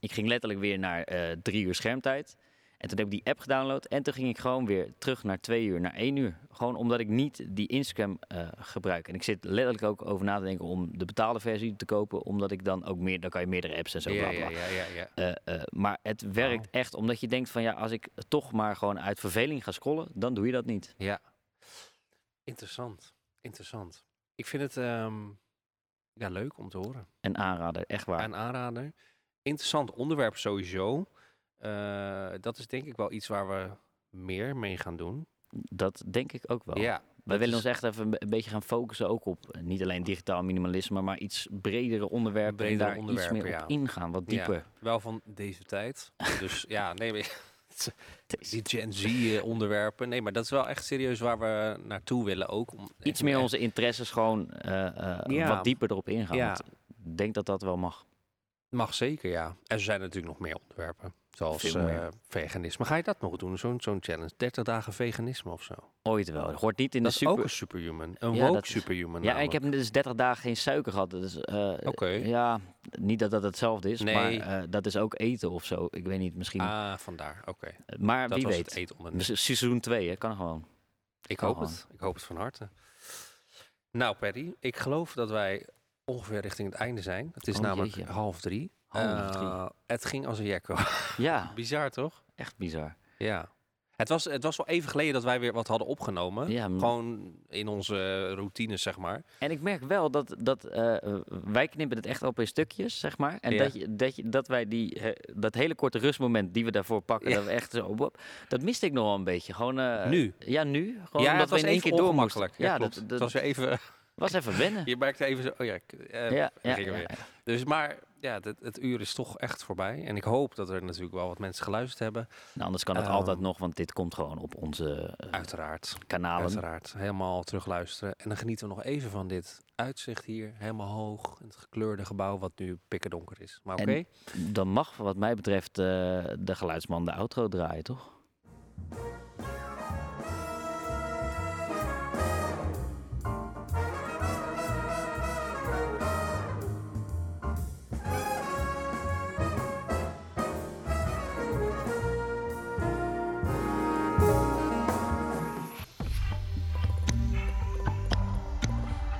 Ik ging letterlijk weer naar drie uur schermtijd. En toen heb ik die app gedownload. En toen ging ik gewoon weer terug naar twee uur, naar één uur. Gewoon omdat ik niet die Instagram eh, gebruik. En ik zit letterlijk ook over na te denken om de betaalde versie te kopen. Omdat ik dan ook meer, dan kan je meerdere apps en zo. ja, ja, ja, ja, ja. Eh, eh, maar het werkt echt omdat je denkt van ja, als ik toch maar gewoon uit verveling ga scrollen, dan doe je dat niet. Ja. Interessant. Interessant. Ik vind het ehm, ja, leuk om te horen. Een aanrader, echt waar. Een aanrader. Interessant onderwerp sowieso. Eh, dat is denk ik wel iets waar we meer mee gaan doen. Dat denk ik ook wel. Ja. Wij willen is ons echt even een be- een beetje gaan focussen ook op eh, niet alleen digitaal minimalisme, maar iets bredere onderwerpen. Bredere en daar iets onderwerpen, meer ja. op ingaan, wat Ja. dieper. Wel van deze tijd. Dus ja, nee, maar- die Gen Z eh, onderwerpen. Nee, maar dat is wel echt serieus waar we naartoe willen ook. Om Iets meer onze interesses gewoon Ja. wat dieper erop ingaan. Ik denk dat dat wel mag. Mag zeker, ja. En er zijn natuurlijk nog meer onderwerpen. Zoals eh, veganisme. Ga je dat nog doen? Zo'n zo'n challenge? 30 dagen veganisme of zo? Ooit wel. Hoort niet in dat de is ook super... een superhuman. Een Ja, woke superhuman Ja, ik heb dus 30 dagen geen suiker gehad. Dus, Oké. Ja, niet dat dat hetzelfde is, Nee. maar eh, dat is ook eten of zo. Ik weet niet, misschien. Ah, vandaar. Oké. maar Dat wie was weet. het. Misschien Seizoen 2, hè? kan gewoon. Ik Kan hoop gewoon. het. Ik hoop het van harte. Nou, Paddy, ik geloof dat wij ongeveer richting het einde zijn. Het is Oh, namelijk jeetje. half drie. Half drie. Eh, het ging als een jekko. Ja, Bizar, toch? echt bizar. Ja. Het was, het was wel even geleden dat wij weer wat hadden opgenomen. Ja, Gewoon in onze routines, zeg maar. En ik merk wel dat, dat eh, wij knippen het echt op in stukjes, zeg maar. En Ja. dat, je, dat, je, dat wij die, eh, dat hele korte rustmoment die we daarvoor pakken, Ja. dat we echt zo, wop, dat miste ik nog wel een beetje. Gewoon, Nu? Ja, nu. Gewoon omdat was we in één keer door moesten. Ja, dat, het dat, was even... Was even wennen. Je merkte even zo, oh ja, ik- Ja, ja. Dus maar ja, het, het uur is toch echt voorbij. En ik hoop dat er natuurlijk wel wat mensen geluisterd hebben. Nou, anders kan het Ehm, altijd nog, want dit komt gewoon op onze eh, Uiteraard. kanalen. Uiteraard. Helemaal terugluisteren. En dan genieten we nog even van dit uitzicht hier. Helemaal hoog. Het gekleurde gebouw wat nu pikkerdonker is. Maar oké. Dan mag wat mij betreft eh, de geluidsman de outro draaien, toch?